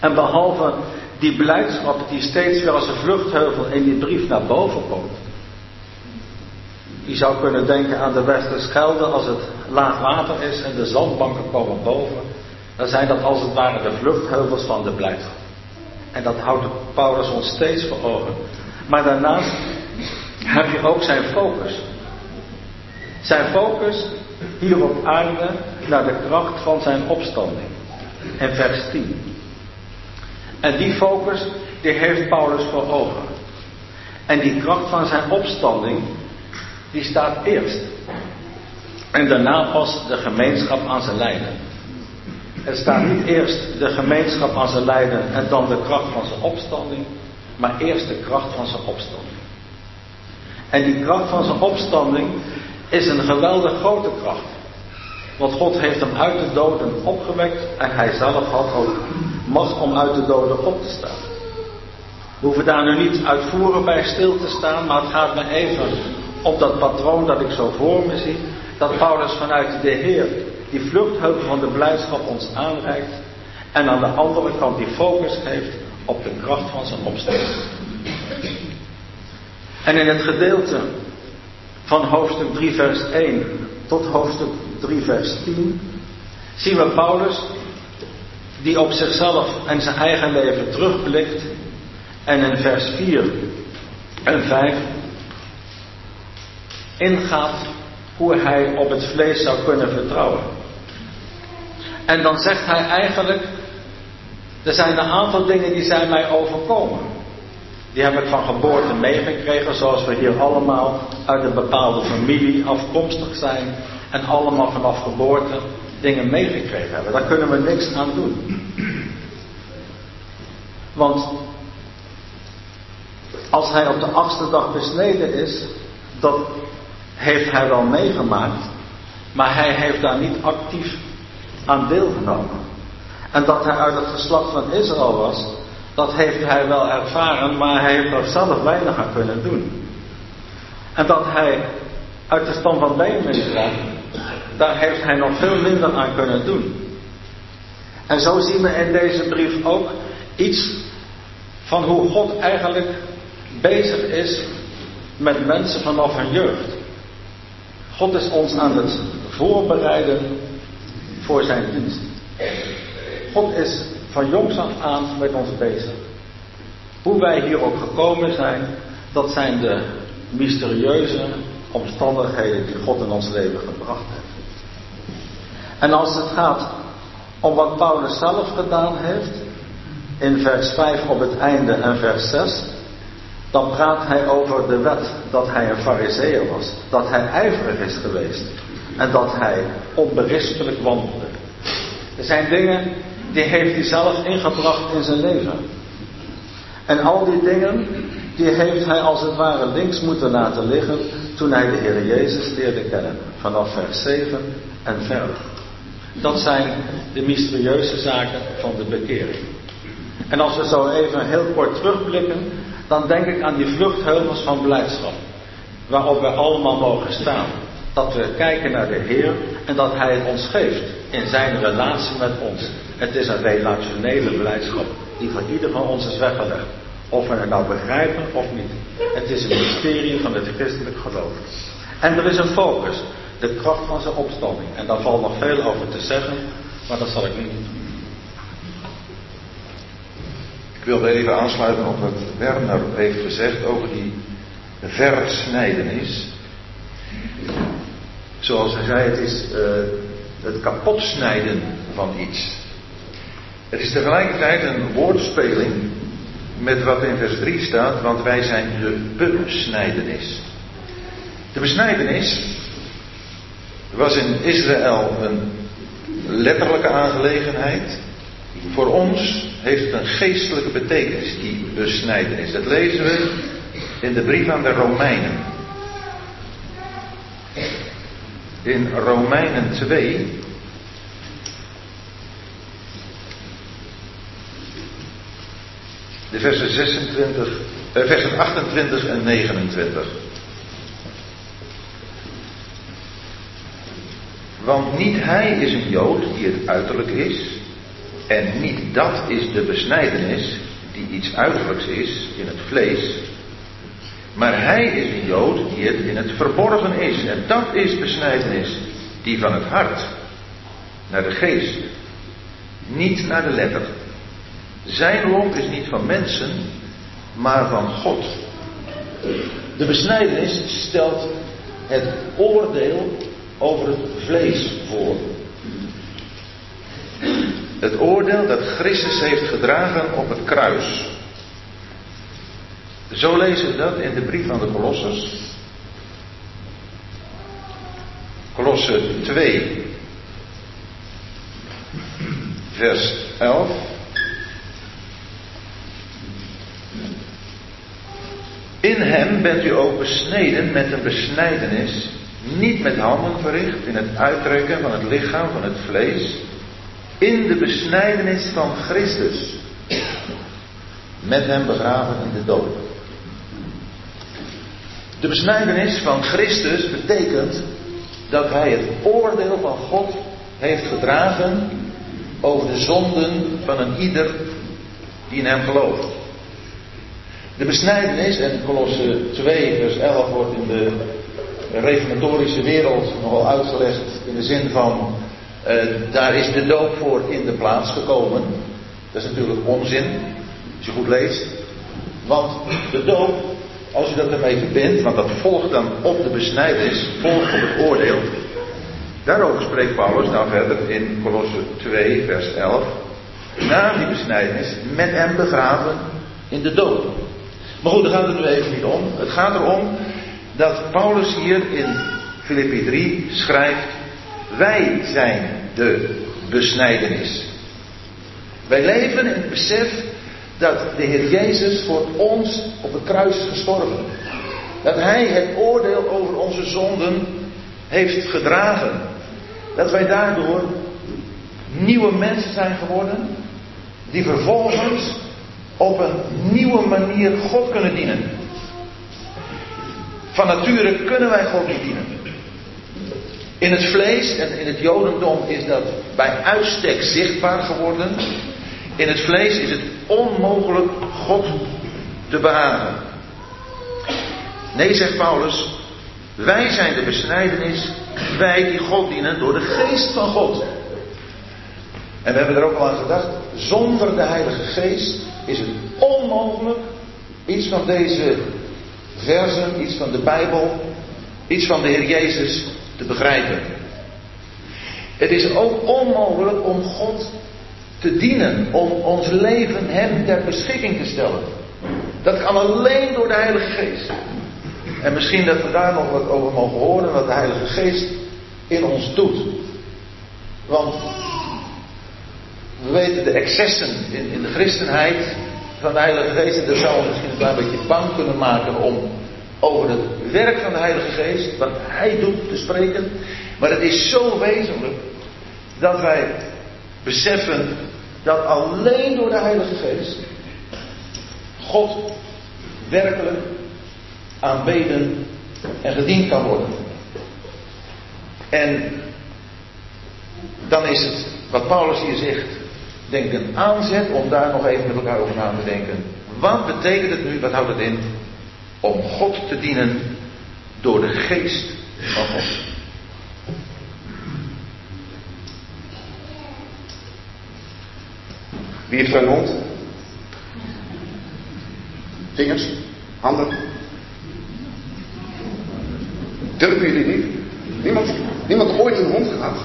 En behalve die blijdschap die steeds weer als een vluchtheuvel in die brief naar boven komt. Je zou kunnen denken aan de Westerschelde als het laag water is en de zandbanken komen boven. Dan zijn dat als het ware de vluchtheuvels van de blijdschap. En dat houdt Paulus ons steeds voor ogen. Maar daarnaast heb je ook zijn focus. Zijn focus hier op aarde naar de kracht van zijn opstanding. En vers 10. En die focus, die heeft Paulus voor ogen. En die kracht van zijn opstanding, die staat eerst. En daarna pas de gemeenschap aan zijn lijden. Er staat niet eerst de gemeenschap aan zijn lijden en dan de kracht van zijn opstanding, maar eerst de kracht van zijn opstanding. En die kracht van zijn opstanding is een geweldig grote kracht. Want God heeft hem uit de doden opgewekt en hij zelf had ook macht om uit de doden op te staan. We hoeven daar nu niet uitvoerig bij stil te staan, maar het gaat me even op dat patroon dat ik zo voor me zie. Dat Paulus vanuit de Heer die vluchtheuvel van de blijdschap ons aanreikt. En aan de andere kant die focus geeft op de kracht van zijn opstanding. En in het gedeelte van hoofdstuk 3 vers 1 tot hoofdstuk 3 vers 10 zien we Paulus die op zichzelf en zijn eigen leven terugblikt en in vers 4 en 5 ingaat hoe hij op het vlees zou kunnen vertrouwen. En dan zegt hij eigenlijk, er zijn een aantal dingen die zijn mij overkomen. Die heb ik van geboorte meegekregen, zoals we hier allemaal uit een bepaalde familie afkomstig zijn en allemaal vanaf geboorte dingen meegekregen hebben. Daar kunnen we niks aan doen. Want als hij op de achtste dag besneden is, dat heeft hij wel meegemaakt, maar hij heeft daar niet actief aan deelgenomen. En dat hij uit het geslacht van Israël was, dat heeft hij wel ervaren, maar hij heeft er zelf weinig aan kunnen doen. En dat hij uit de stam van Benjamin kwam, daar heeft hij nog veel minder aan kunnen doen. En zo zien we in deze brief ook iets van hoe God eigenlijk bezig is met mensen vanaf hun jeugd. God is ons aan het voorbereiden voor zijn dienst. God is van jongs af aan met ons bezig. Hoe wij hier ook gekomen zijn, dat zijn de mysterieuze omstandigheden die God in ons leven gebracht heeft. En als het gaat om wat Paulus zelf gedaan heeft, in vers 5 op het einde en vers 6, dan praat hij over de wet dat hij een fariseer was, dat hij ijverig is geweest en dat hij onberispelijk wandelde. Er zijn dingen die heeft hij zelf ingebracht in zijn leven. En al die dingen, die heeft hij als het ware links moeten laten liggen toen hij de Heer Jezus leerde kennen. Vanaf vers 7 en verder. Dat zijn de mysterieuze zaken van de bekering. En als we zo even heel kort terugblikken, dan denk ik aan die vluchtheuvels van blijdschap. Waarop we allemaal mogen staan. Dat we kijken naar de Heer en dat Hij het ons geeft in zijn relatie met ons. Het is een relationele blijdschap die voor ieder van ons is weggelegd. Of we het nou begrijpen of niet. Het is een mysterie van het christelijk geloof. En er is een focus. De kracht van zijn opstanding. En daar valt nog veel over te zeggen, maar dat zal ik niet doen. Ik wilde even aansluiten op wat Werner heeft gezegd over die versnijdenis. Zoals hij zei, het is uh, het kapotsnijden van iets. Het is tegelijkertijd een woordspeling met wat in vers 3 staat, want wij zijn de besnijdenis. De besnijdenis was in Israël een letterlijke aangelegenheid. Voor ons heeft het een geestelijke betekenis, die besnijdenis. Dat lezen we in de brief aan de Romeinen. In Romeinen 2. De versen 26, eh, versen 28 en 29. Want niet hij is een Jood die het uiterlijk is, en niet dat is de besnijdenis die iets uiterlijks is in het vlees, maar hij is een Jood die het in het verborgen is, en dat is besnijdenis die van het hart naar de geest, niet naar de letter. Zijn loop is niet van mensen, maar van God. De besnijdenis stelt het oordeel over het vlees voor. Het oordeel dat Christus heeft gedragen op het kruis. Zo lezen we dat in de brief van de Kolossers. Kolosse 2, vers 11. In hem bent u ook besneden met een besnijdenis niet met handen verricht in het uittrekken van het lichaam, van het vlees, in de besnijdenis van Christus, met hem begraven in de dood. De besnijdenis van Christus betekent dat hij het oordeel van God heeft gedragen over de zonden van een ieder die in hem gelooft. De besnijdenis, en Colosse 2 vers 11 wordt in de reformatorische wereld nogal uitgelegd in de zin van uh, daar is de doop voor in de plaats gekomen. Dat is natuurlijk onzin, als je goed leest. Want de doop, als je dat ermee verbindt, want dat volgt dan op de besnijdenis, volgt op het oordeel. Daarover spreekt Paulus dan verder in Colosse 2, vers 11. Na die besnijdenis met hem begraven in de dood. Maar goed, daar gaat het nu even niet om. Het gaat erom dat Paulus hier in Filippi 3 schrijft: Wij zijn de besnijdenis. Wij leven in het besef dat de Heer Jezus voor ons op het kruis is gestorven. Dat Hij het oordeel over onze zonden heeft gedragen. Dat wij daardoor nieuwe mensen zijn geworden, die vervolgens op een nieuwe manier God kunnen dienen. Van nature kunnen wij God niet dienen. In het vlees en in het Jodendom is dat bij uitstek zichtbaar geworden. In het vlees is het onmogelijk God te behagen. Nee, zegt Paulus, wij zijn de besnijdenis, wij die God dienen door de geest van God. En we hebben er ook al aan gedacht, zonder de Heilige Geest is het onmogelijk iets van deze versen, iets van de Bijbel, iets van de Heer Jezus te begrijpen. Het is ook onmogelijk om God te dienen, om ons leven Hem ter beschikking te stellen. Dat kan alleen door de Heilige Geest. En misschien dat we daar nog wat over mogen horen, wat de Heilige Geest in ons doet. Want we weten de excessen in, in de christenheid van de Heilige Geest. En dat zou ons misschien een klein beetje bang kunnen maken om over het werk van de Heilige Geest, wat Hij doet, te spreken. Maar het is zo wezenlijk dat wij beseffen dat alleen door de Heilige Geest God werkelijk aanbeden en gediend kan worden. En dan is het, wat Paulus hier zegt, denk een aanzet om daar nog even met elkaar over na te denken. Wat betekent het nu, wat houdt het in, om God te dienen door de geest van God? Wie heeft een mond? Vingers? Handen? Durven jullie niet? Niemand, niemand ooit een hond gehad?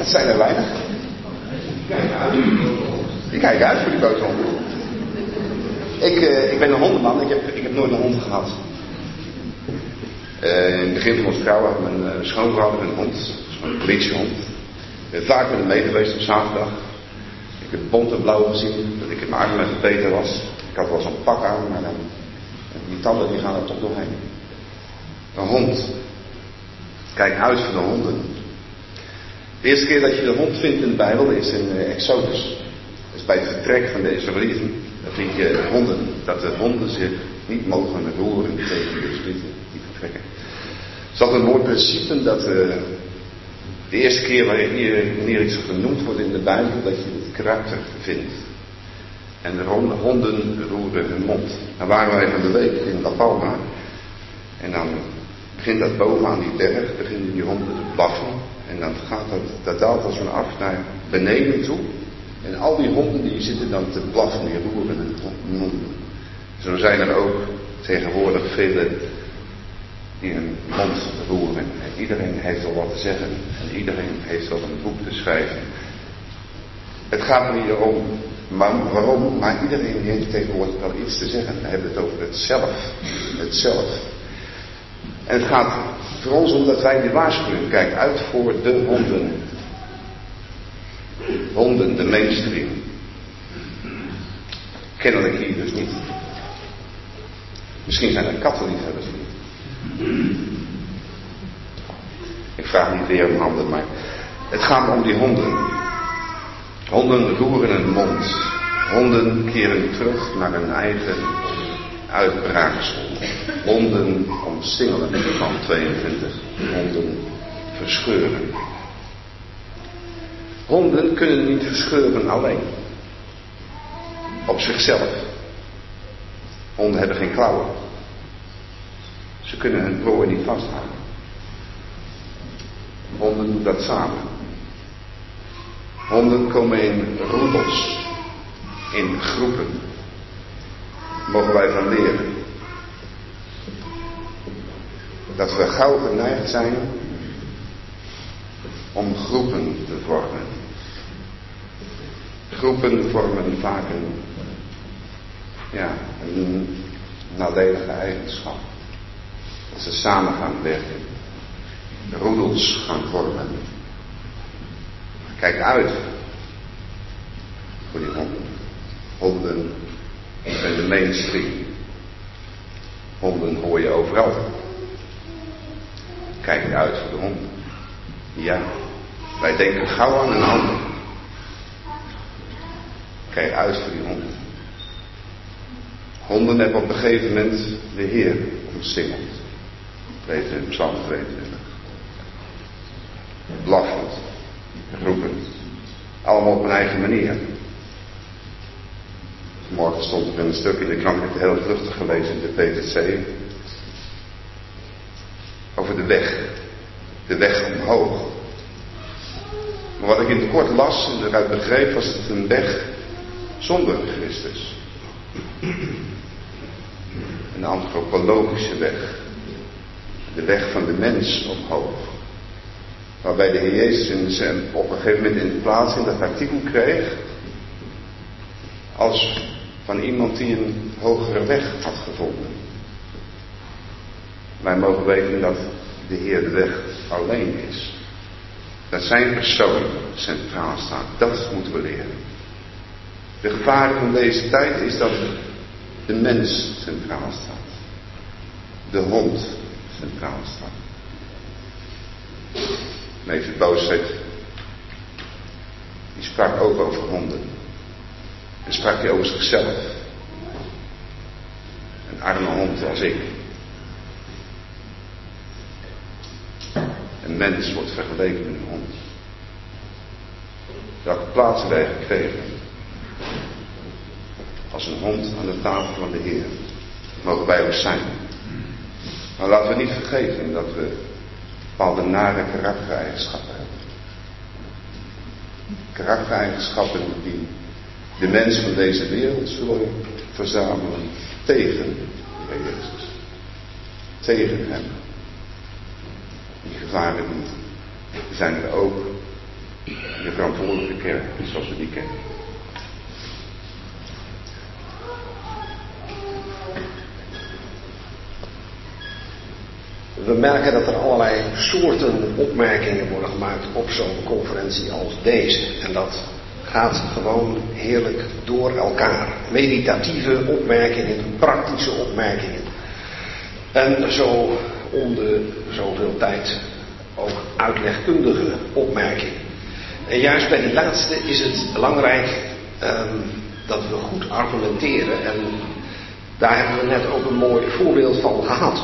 Dat zijn er weinig. Die kijken uit voor die buitenhond. Ik, uh, ik ben een hondenman, ik heb, ik heb nooit een hond gehad. Uh, in het begin van onze vrouw had mijn uh, schoonvader een hond, een politiehond. Ik ben vaak met hem mee geweest op zaterdag. Ik heb bont en blauw gezien, dat ik in mijn armen Peter was. Ik had wel zo'n pak aan, maar die tanden die gaan er toch doorheen. Een hond. Kijk uit voor de honden. De eerste keer dat je de hond vindt in de Bijbel is in uh, Exodus. Dat is bij het vertrek van de Israëlieten. Dan vind je honden. Dat de honden zich niet mogen roeren tegen de Israëlieten die vertrekken. Is altijd een mooi principe dat uh, de eerste keer wanneer, iets genoemd wordt in de Bijbel, dat je het karakter vindt. En de honden roeren hun mond. Dan waren wij van de week in La Palma. En dan begint dat bovenaan die berg, beginnen die honden te blaffen. En dan gaat dat, dat daalt als van af naar beneden toe. En al die honden die zitten dan te blaffen, die roeren monden. Zo zijn er ook tegenwoordig vele die hun mond roeren. En iedereen heeft wel wat te zeggen. En iedereen heeft wel een boek te schrijven. Het gaat er niet om maar waarom? Maar iedereen heeft tegenwoordig wel iets te zeggen. We hebben het over het zelf. Het zelf. En het gaat voor ons om dat wij de waarschuwing kijken uit voor de honden. Honden, de mainstream. Kennelijk hier dus niet. Misschien zijn er kattenliefhebbers niet. Ik vraag niet weer om handen, maar het gaat om die honden. Honden roeren hun mond. Honden keren terug naar hun eigen uitbraaksel. Honden omsingelen van 22. Honden verscheuren. Honden kunnen niet verscheuren alleen. Op zichzelf. Honden hebben geen klauwen. Ze kunnen hun prooi niet vasthouden. Honden doen dat samen. Honden komen in roedels, in groepen. Mogen wij van leren. Dat we gauw geneigd zijn om groepen te vormen. Groepen vormen vaak een, ja, een nadelige eigenschap. Dat ze samen gaan werken. Roedels gaan vormen. Kijk uit voor die honden. Honden zijn de mainstream. Honden hoor je overal. Kijk uit voor de honden. Ja, wij denken gauw aan een ander. Kijk uit voor die honden. Honden hebben op een gegeven moment de Heer omsingeld. Lezen in Psalm 22. Blaffend roepen. Allemaal op een eigen manier. Morgen stond er een stuk in de krant, ik heb het heel vluchtig gelezen in de PTC. Over de weg. De weg omhoog. Maar wat ik in het kort las en eruit begreep, was het een weg zonder Christus. Een antropologische weg. De weg van de mens omhoog. Waarbij de Heer Jezus in zijn, op een gegeven moment in plaats in dat artikel kreeg. Als van iemand die een hogere weg had gevonden. Wij mogen weten dat de Heer de weg alleen is. Dat zijn persoon centraal staat. Dat moeten we leren. De gevaar van deze tijd is dat de mens centraal staat. De hond centraal staat. Meester Boosheid, die sprak ook over honden. En sprak hij over zichzelf. Een arme hond als ik. Een mens wordt vergeleken met een hond. Welke plaats wij gekregen? Als een hond aan de tafel van de Heer. Mogen wij ook zijn. Maar laten we niet vergeten dat we bepaalde nare karaktereigenschappen hebben. Karaktereigenschappen die de mensen van deze wereld zullen verzamelen tegen de Jezus. Tegen hem. Die gevaargebieden zijn er ook de verantwoordelijke kerk, zoals we die kennen. We merken dat er allerlei soorten opmerkingen worden gemaakt op zo'n conferentie als deze. En dat gaat gewoon heerlijk door elkaar. Meditatieve opmerkingen, praktische opmerkingen. En zo om de zoveel tijd ook uitlegkundige opmerkingen. En juist bij die laatste is het belangrijk um, dat we goed argumenteren. En daar hebben we net ook een mooi voorbeeld van gehad.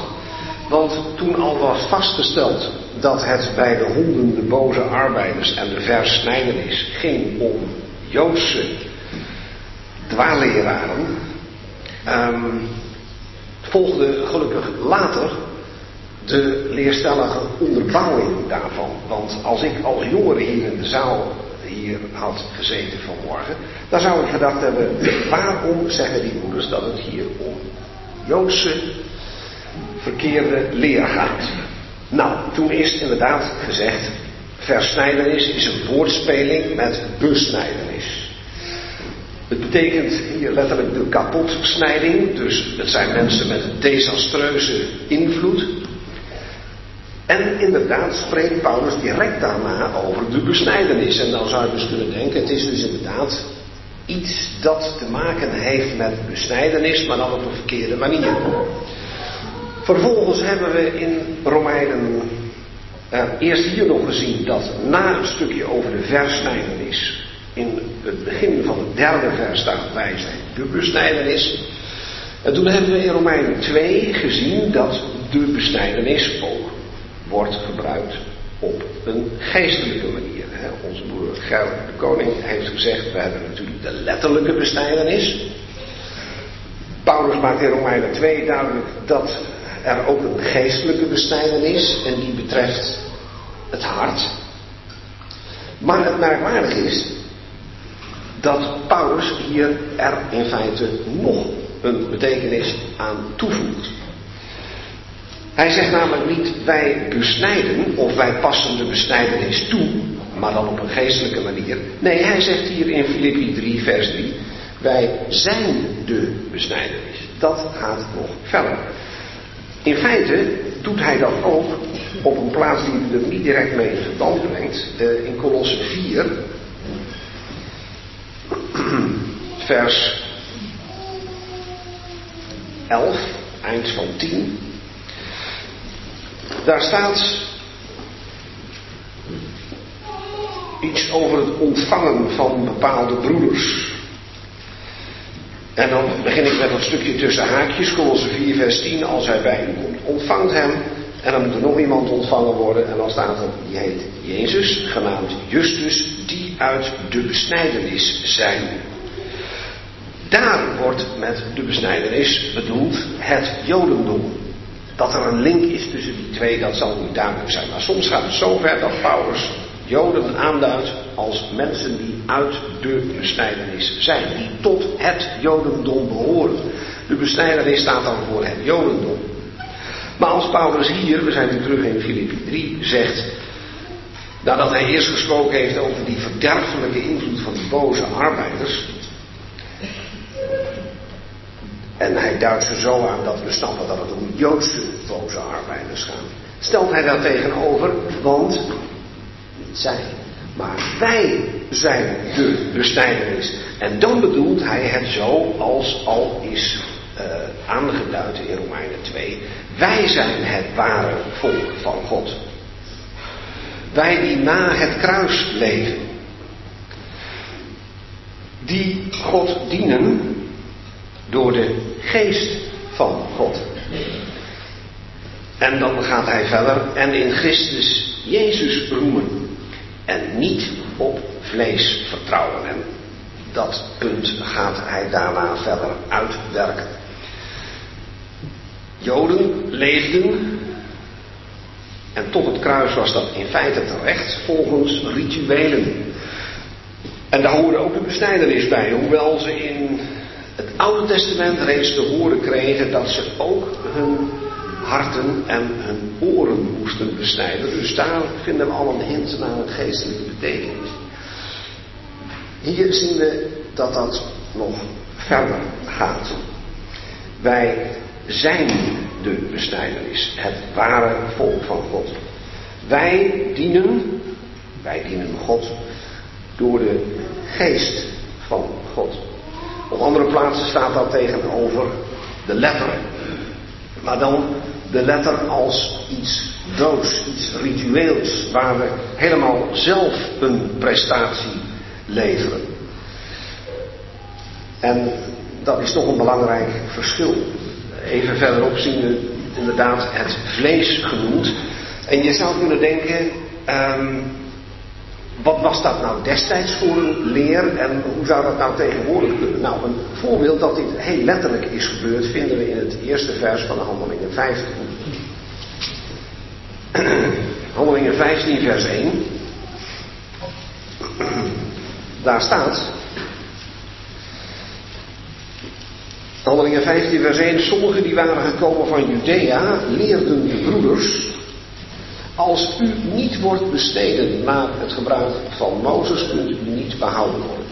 Want toen al was vastgesteld dat het bij de honden, de boze arbeiders en de versnijdenis ging om Joodse dwaalleraren, um, volgde gelukkig later de leerstellige onderbouwing daarvan. Want als ik als jongere hier in de zaal hier had gezeten vanmorgen, dan zou ik gedacht hebben, waarom zeggen die moeders dat het hier om Joodse verkeerde leer gaat? Nou, toen is inderdaad gezegd, versnijdenis is een woordspeling met besnijdenis. Het betekent hier letterlijk de kapotsnijding, dus het zijn mensen met een desastreuze invloed. En inderdaad spreekt Paulus direct daarna over de besnijdenis. En dan zou je dus kunnen denken, het is dus inderdaad iets dat te maken heeft met besnijdenis, maar dan op een verkeerde manier. Vervolgens hebben we in Romeinen uh, eerst hier nog gezien dat na een stukje over de versnijdenis, in het begin van het derde vers staat wij zijn de besnijdenis. En toen hebben we in Romeinen 2 gezien dat de besnijdenis ook wordt gebruikt op een geestelijke manier. Onze broer Gerrit de Koning heeft gezegd, we hebben natuurlijk de letterlijke besnijdenis. Paulus maakt in Romeinen 2 duidelijk dat er ook een geestelijke besnijdenis en die betreft het hart. Maar het merkwaardige is dat Paulus hier er in feite nog een betekenis aan toevoegt. Hij zegt namelijk niet wij besnijden of wij passen de besnijdenis toe, maar dan op een geestelijke manier. Nee, hij zegt hier in Filippi 3, vers 3, wij zijn de besnijdenis. Dat gaat nog verder. In feite doet hij dat ook op een plaats die er niet direct mee in verband brengt. Uh, in Colosse 4, vers 11, eind van 10. Daar staat iets over het ontvangen van bepaalde broeders. En dan begin ik met dat stukje tussen haakjes, Colosse 4, vers 10. Als hij bij u komt, ontvangt hem. En dan moet er nog iemand ontvangen worden. En dan staat er, die heet Jezus, genaamd Justus, die uit de besnijdenis zijn. Daar wordt met de besnijdenis bedoeld het Jodendom. Dat er een link is tussen die twee, dat zal niet duidelijk zijn. Maar soms gaat het zo ver dat Paulus Joden aanduidt als mensen die uit de besnijdenis zijn. Die tot het Jodendom behoren. De besnijdenis staat dan voor het Jodendom. Maar als Paulus hier, we zijn nu terug in Filippi 3, zegt. Nadat hij eerst gesproken heeft over die verderfelijke invloed van die boze arbeiders. En hij duidt ze zo aan dat we snappen dat het om Joodse boze arbeiders gaat. Stelt hij daar tegenover, want niet zij, maar wij zijn de besnijdenis. En dan bedoelt hij het zo als al is uh, aangeduid in Romeinen 2. Wij zijn het ware volk van God. Wij die na het kruis leven. Die God dienen door de geest van God. En dan gaat hij verder en in Christus Jezus roemen en niet op vlees vertrouwen. En dat punt gaat hij daarna verder uitwerken. Joden leefden, en tot het kruis was dat in feite terecht, volgens rituelen. En daar hoorde ook de besnijdenis bij, hoewel ze in het Oude Testament reeds te horen kregen dat ze ook hun harten en hun oren moesten besnijden. Dus daar vinden we al een hint naar een geestelijke betekenis. Hier zien we dat dat nog verder gaat. Wij zijn de besnijdenis, het ware volk van God. Wij dienen, wij dienen God door de geest van God. Op andere plaatsen staat dat tegenover de letter. Maar dan de letter als iets doods, iets ritueels, waar we helemaal zelf een prestatie leveren. En dat is toch een belangrijk verschil. Even verderop zien we inderdaad het vlees genoemd. En je zou kunnen denken, um, wat was dat nou destijds voor een leer en hoe zou dat nou tegenwoordig kunnen? Nou, een voorbeeld dat dit heel letterlijk is gebeurd vinden we in het eerste vers van de Handelingen 15. Handelingen 15, vers 1. Daar staat. Handelingen 15, vers 1. Sommigen die waren gekomen van Judea leerden de broeders als u niet wordt besteden naar het gebruik van Mozes, kunt u niet behouden worden.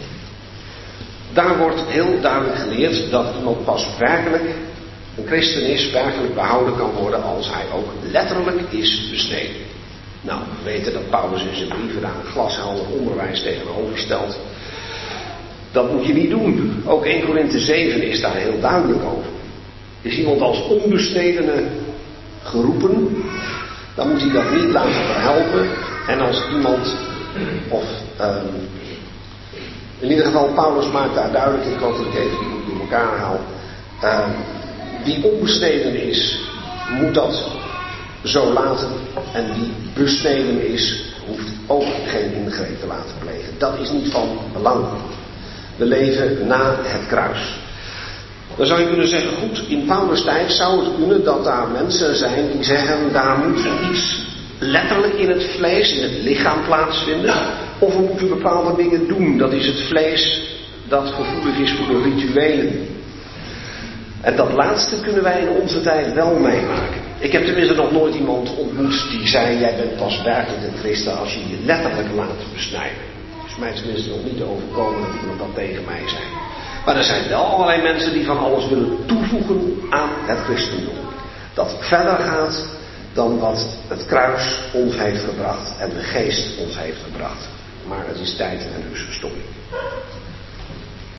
Daar wordt heel duidelijk geleerd dat iemand pas werkelijk een christen is, werkelijk behouden kan worden als hij ook letterlijk is besteden. Nou, we weten dat Paulus in zijn brieven daar een glashelder onderwijs tegenover stelt. Dat moet je niet doen. Ook 1 Korinthe 7 is daar heel duidelijk over. Is iemand als onbestedene geroepen, dan moet hij dat niet laten verhelpen. En als iemand, of um, in ieder geval Paulus maakt daar duidelijk, ik even die door elkaar haal. Uh, wie onbesteden is, moet dat zo laten. En wie besteden is, hoeft ook geen ingreep te laten plegen. Dat is niet van belang. We leven na het kruis. Dan zou je kunnen zeggen, goed, in Paulus tijd zou het kunnen dat daar mensen zijn die zeggen, daar moet iets letterlijk in het vlees, in het lichaam plaatsvinden. Of we moeten bepaalde dingen doen. Dat is het vlees dat gevoelig is voor de rituelen. En dat laatste kunnen wij in onze tijd wel meemaken. Ik heb tenminste nog nooit iemand ontmoet die zei: Jij bent pas werkelijk een christen als je je letterlijk laat besnijden. Dat is mij tenminste nog niet overkomen dat iemand dat tegen mij zei. Maar er zijn wel allerlei mensen die van alles willen toevoegen aan het christendom. Dat verder gaat dan wat het kruis ons heeft gebracht en de geest ons heeft gebracht. Maar het is tijd en dus stopping.